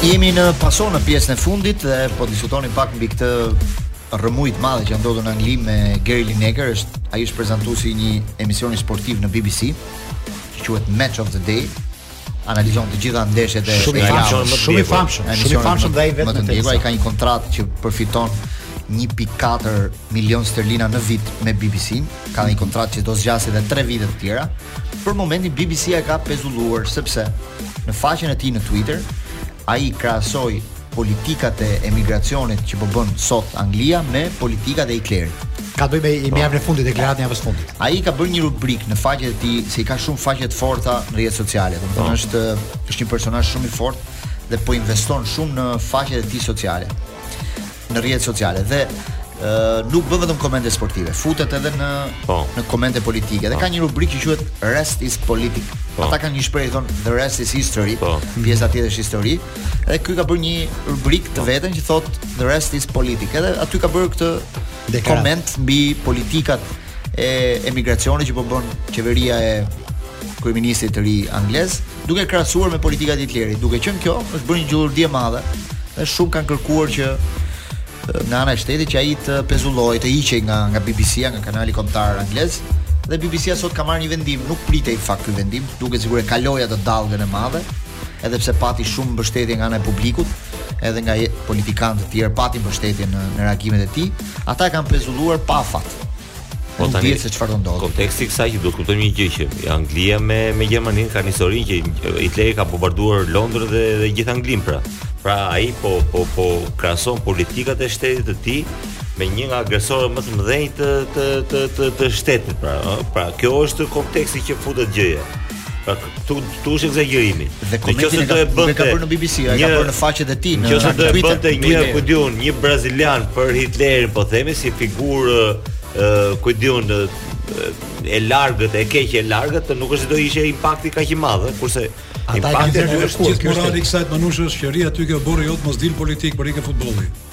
Jemi në Pason në pjesën e fundit dhe po diskutonit pak mbi këtë rrëmujë të madhe që ka ndodhur në Angli me Gary Lineker, është ai është prezantuesi i një emisioni sportiv në BBC, që quhet Match of the Day, analizon të gjitha ndeshjet e shumë i famshëm, shumë i famshëm, shumë i famshëm dhe ai vetëm se ai ka një kontratë që përfiton 1.4 milion sterlina në vit me BBC-n, ka një kontratë që do zgjasë edhe 3 vite të tjera. Për momentin BBC-ja e ka pezulluar sepse në faqen e tij në Twitter ai krahasoi politikat e emigracionit që po bën sot Anglia me politikat e Hitlerit. Ka të bëjë me me javën e fundit me deklaratën e javës fundit. Ai ka bërë një rubrikë në faqet e tij, se i ka shumë faqe të forta në rrjetet sociale. Domethënë është është një personazh shumë i fortë dhe po investon shumë në faqet e tij sociale. në rrjetet sociale dhe ë nuk bën vetëm komente sportive, futet edhe në Po. në komente politike. Dhe ka një rubrikë që quhet Rest is Politic. Po. Ata kanë një shprehje thonë The Rest is History, Po. pjesa tjetër është histori. Edhe ky ka bërë një rubrikë Po. të vetën që thotë The Rest is Politic. Edhe aty ka bërë këtë Deklaratë. koment mbi politikat e emigracionit që po bën qeveria e kryeministrit të ri anglez duke e krahasuar me politikat e Hitlerit. Duke qenë kjo, është bërë një gjurulldi e madhe. Dhe shumë kanë kërkuar që nga ana e shtetit që ai të pezullohej, të hiqej nga nga BBC-a, nga kanali kombëtar anglez. Dhe BBC-a sot ka marrë një vendim, nuk pritej në fakt ky vendim, duke sigurisht e kaloi atë dallgën e madhe, edhe pse pati shumë mbështetje nga ana e publikut, edhe nga politikanë të tjerë pati mbështetje në, në reagimet e tij, ata e kanë pezulluar pa afat. Po nuk dihet se çfarë do ndodhë. Konteksti i kësaj që duhet të kuptojmë një gjë që Anglia me me Gjermaninë kanë historinë që Hitleri ka bombarduar Londrën dhe dhe gjithë Anglinë pra. Pra ai po po po krahason politikat e shtetit të tij me një nga agresorët më të mëdhenj të të të të, të shtetit pra. Pra kjo është konteksti që futet gjëja. Këtu këtu është ekzagjerimi. Dhe komentin nuk e ka, s'e ka bërë në BBC, e ka bërë në faqet e tij në Twitter. Nëse do e bënte një ku di unë, një brazilian për Hitlerin, po themi si figurë ë ku di unë e largët, e keqe e largët, nuk është se do ishte impakti kaq i madh, kurse impakti është gjithë morali i kësaj Manush është që rri aty te oborri jot mos dil në politikë, po rri te futbolli.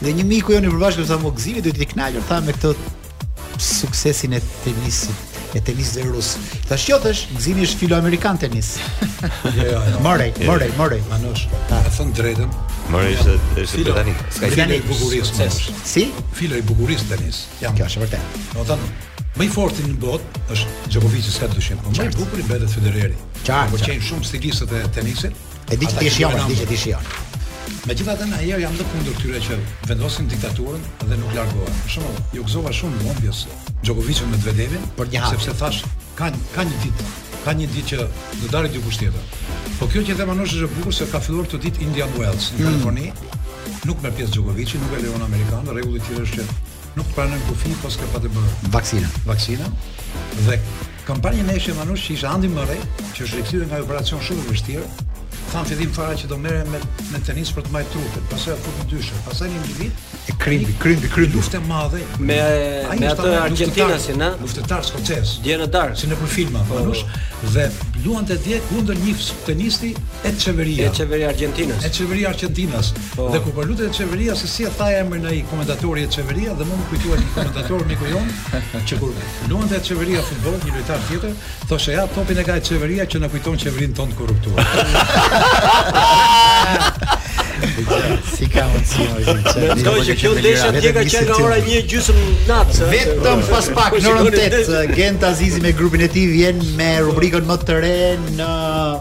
Dhe një miku jonë i përbashkët tha më Gëzimi do jetë kënaqur tha me këtë suksesin e tenistit e tenistit rus. Thashë ç'thua, Gëzimi është filo amerikan në tenis. jo, jo, jo. Murray, Murray, Murray, Manush. Të them të drejtën. Murray është është britanik. S'ka, filo i bukurisë në tenis. Si? Filo i bukurisë në tenis. Jam. Kjo është e vërtetë. Domethënë, më i forti në botë është Djokovic, s'ka dyshim. Po më i bukuri mbetet Federeri. Qartë. Pëlqen shumë stilistët e tenisit. E di që ti shijon, e di që ti shijon. Megjithatë, unë jam dhe kundër tyre që vendosin diktaturën dhe nuk largohen. Për shembull, u gëzova shumë humbjes së Djokovicit me Medvedevin, për një hap, sepse thashë, ka ka një ditë, ka një ditë që do dalë dikush tjetër. Po kjo që them Manush është e bukur se ka filluar këto ditë Indian Wells në mm. Kaliforni. Mm. Nuk merr pjesë Djokovici, nuk e lejojnë amerikanët, rregulli i tyre është që nuk pranon në kufi po s'ke pasë bërë vaksina. Vaksina. Dhe Kam parë një ndeshje manush që ishte Andi Mërrej, që është rikthyer nga një operacion shumë i vështirë. Tha në fillim fare që do merre me me tenis për të mbajtur trupin, pastaj u fut në dyshe, pastaj një individ e kthimi, kthimi, kthimi luftë e madhe me me atë argentinasin, ha? Luftëtar skocez. Dje në darkë, si nëpër filma, po, manush po. dhe luante dje kundër një tenisti Eçeveria. Eçeveria argjentinas. Eçeveria argjentinas. Po. Dhe kur po luante Eçeveria se si e tha emrin ai komentatori Eçeveria dhe më m'u kujtua një komentator miku jonë që kur Luante Eçeveria futboll, një lojtar tjetër, thoshe ja topin e ka e qeveria që na kujton qeverinë tonë të korruptuar. si ka unë si ojë që të një Mendoj që kjo ndeshja të ketë qenë që nga ora një gjysëm natë se Vetëm pas pak në Ora 8 Gent Azizi me grupin e ti vjen me rubrikën më të re në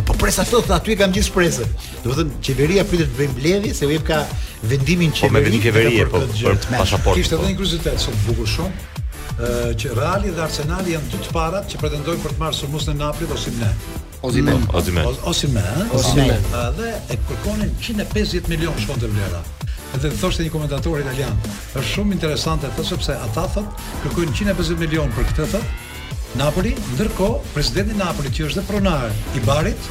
Apo presa thot, aty kam gjithë shpresën. Do të thënë qeveria pritet të bëjë mbledhje se u jepka me vendim qeverie. Po me vendim qeverie po për pasaportë. Kishte po. edhe një kuriozitet sot bukur shumë. Ë që Reali dhe Arsenali janë dy të parat që pretendojnë për të marrë sulmuesin e Napolit Osimhen. Osimhen. Mm. Osimhen. Osimhen. Osimhen. Dhe e kërkonin 150 milion shkonte vlera. Edhe thoshte një komentator italian, është shumë interesante kjo sepse ata thot kërkojnë 150 milion për këtë thot, Napoli, ndërkohë, presidenti i Napolit që është dhe pronar i Barit,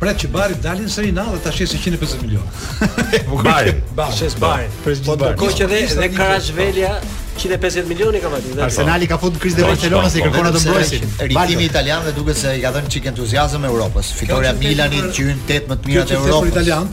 pret që Bari të dalë në Serie A dhe ta shesë 150 milionë. Bari, Bari, shes Bari. Po ndërkohë që dhe dhe Kvaratskhelia 150 milionë ka marrë. Arsenali ka futur në krizë Barcelonën se kërkon atë mbrojtësin. Rikthimi italian dhe duket se i ka dhënë çik entuziazëm Europës. Fitorja e Milanit që hyn te tetë më të mirat e Europës. Italian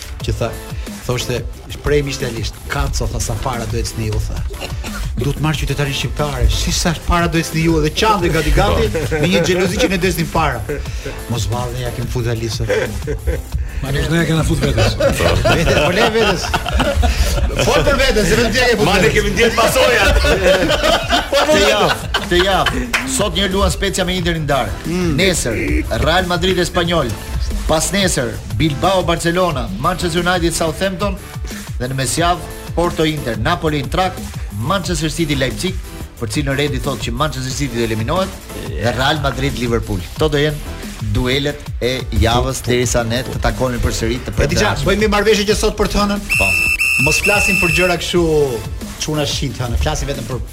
që tha, thoshte, prej mishtalisht, kaco, tha, sa para do ecni ju, tha. Do të marrë qytetarinë shqiptare, si sa para do ecni ju, dhe qante dhe gati gati, me një xhelozi që ne do ecim para. Mos vallë ne ia kemi fut alisë. Ma shumë ne ia kena fut vetës. Vete, po le vetës. Fort për vetës, se vetëm tja ke fut vetës. Ma ne kemi ndjerë pasojat. Po në vetës këtë javë. Sot luan Spezia me Interin në darkë. Mm. Nesër Real Madrid Espanyol. Pas nesër Bilbao Barcelona, Manchester United Southampton dhe në mesjavë Porto Inter, Napoli Eintracht, Manchester City Leipzig, për cilën Redi thotë që Manchester City do eliminohet dhe Real Madrid Liverpool. Këto do jenë duelet e javës po, po. derisa ne të takohemi përsëri të premtë. Diçka, bëjmë marrëveshje që sot për të hënën? Po. Mos flasim për gjëra kështu çuna si të hënën, flasim vetëm për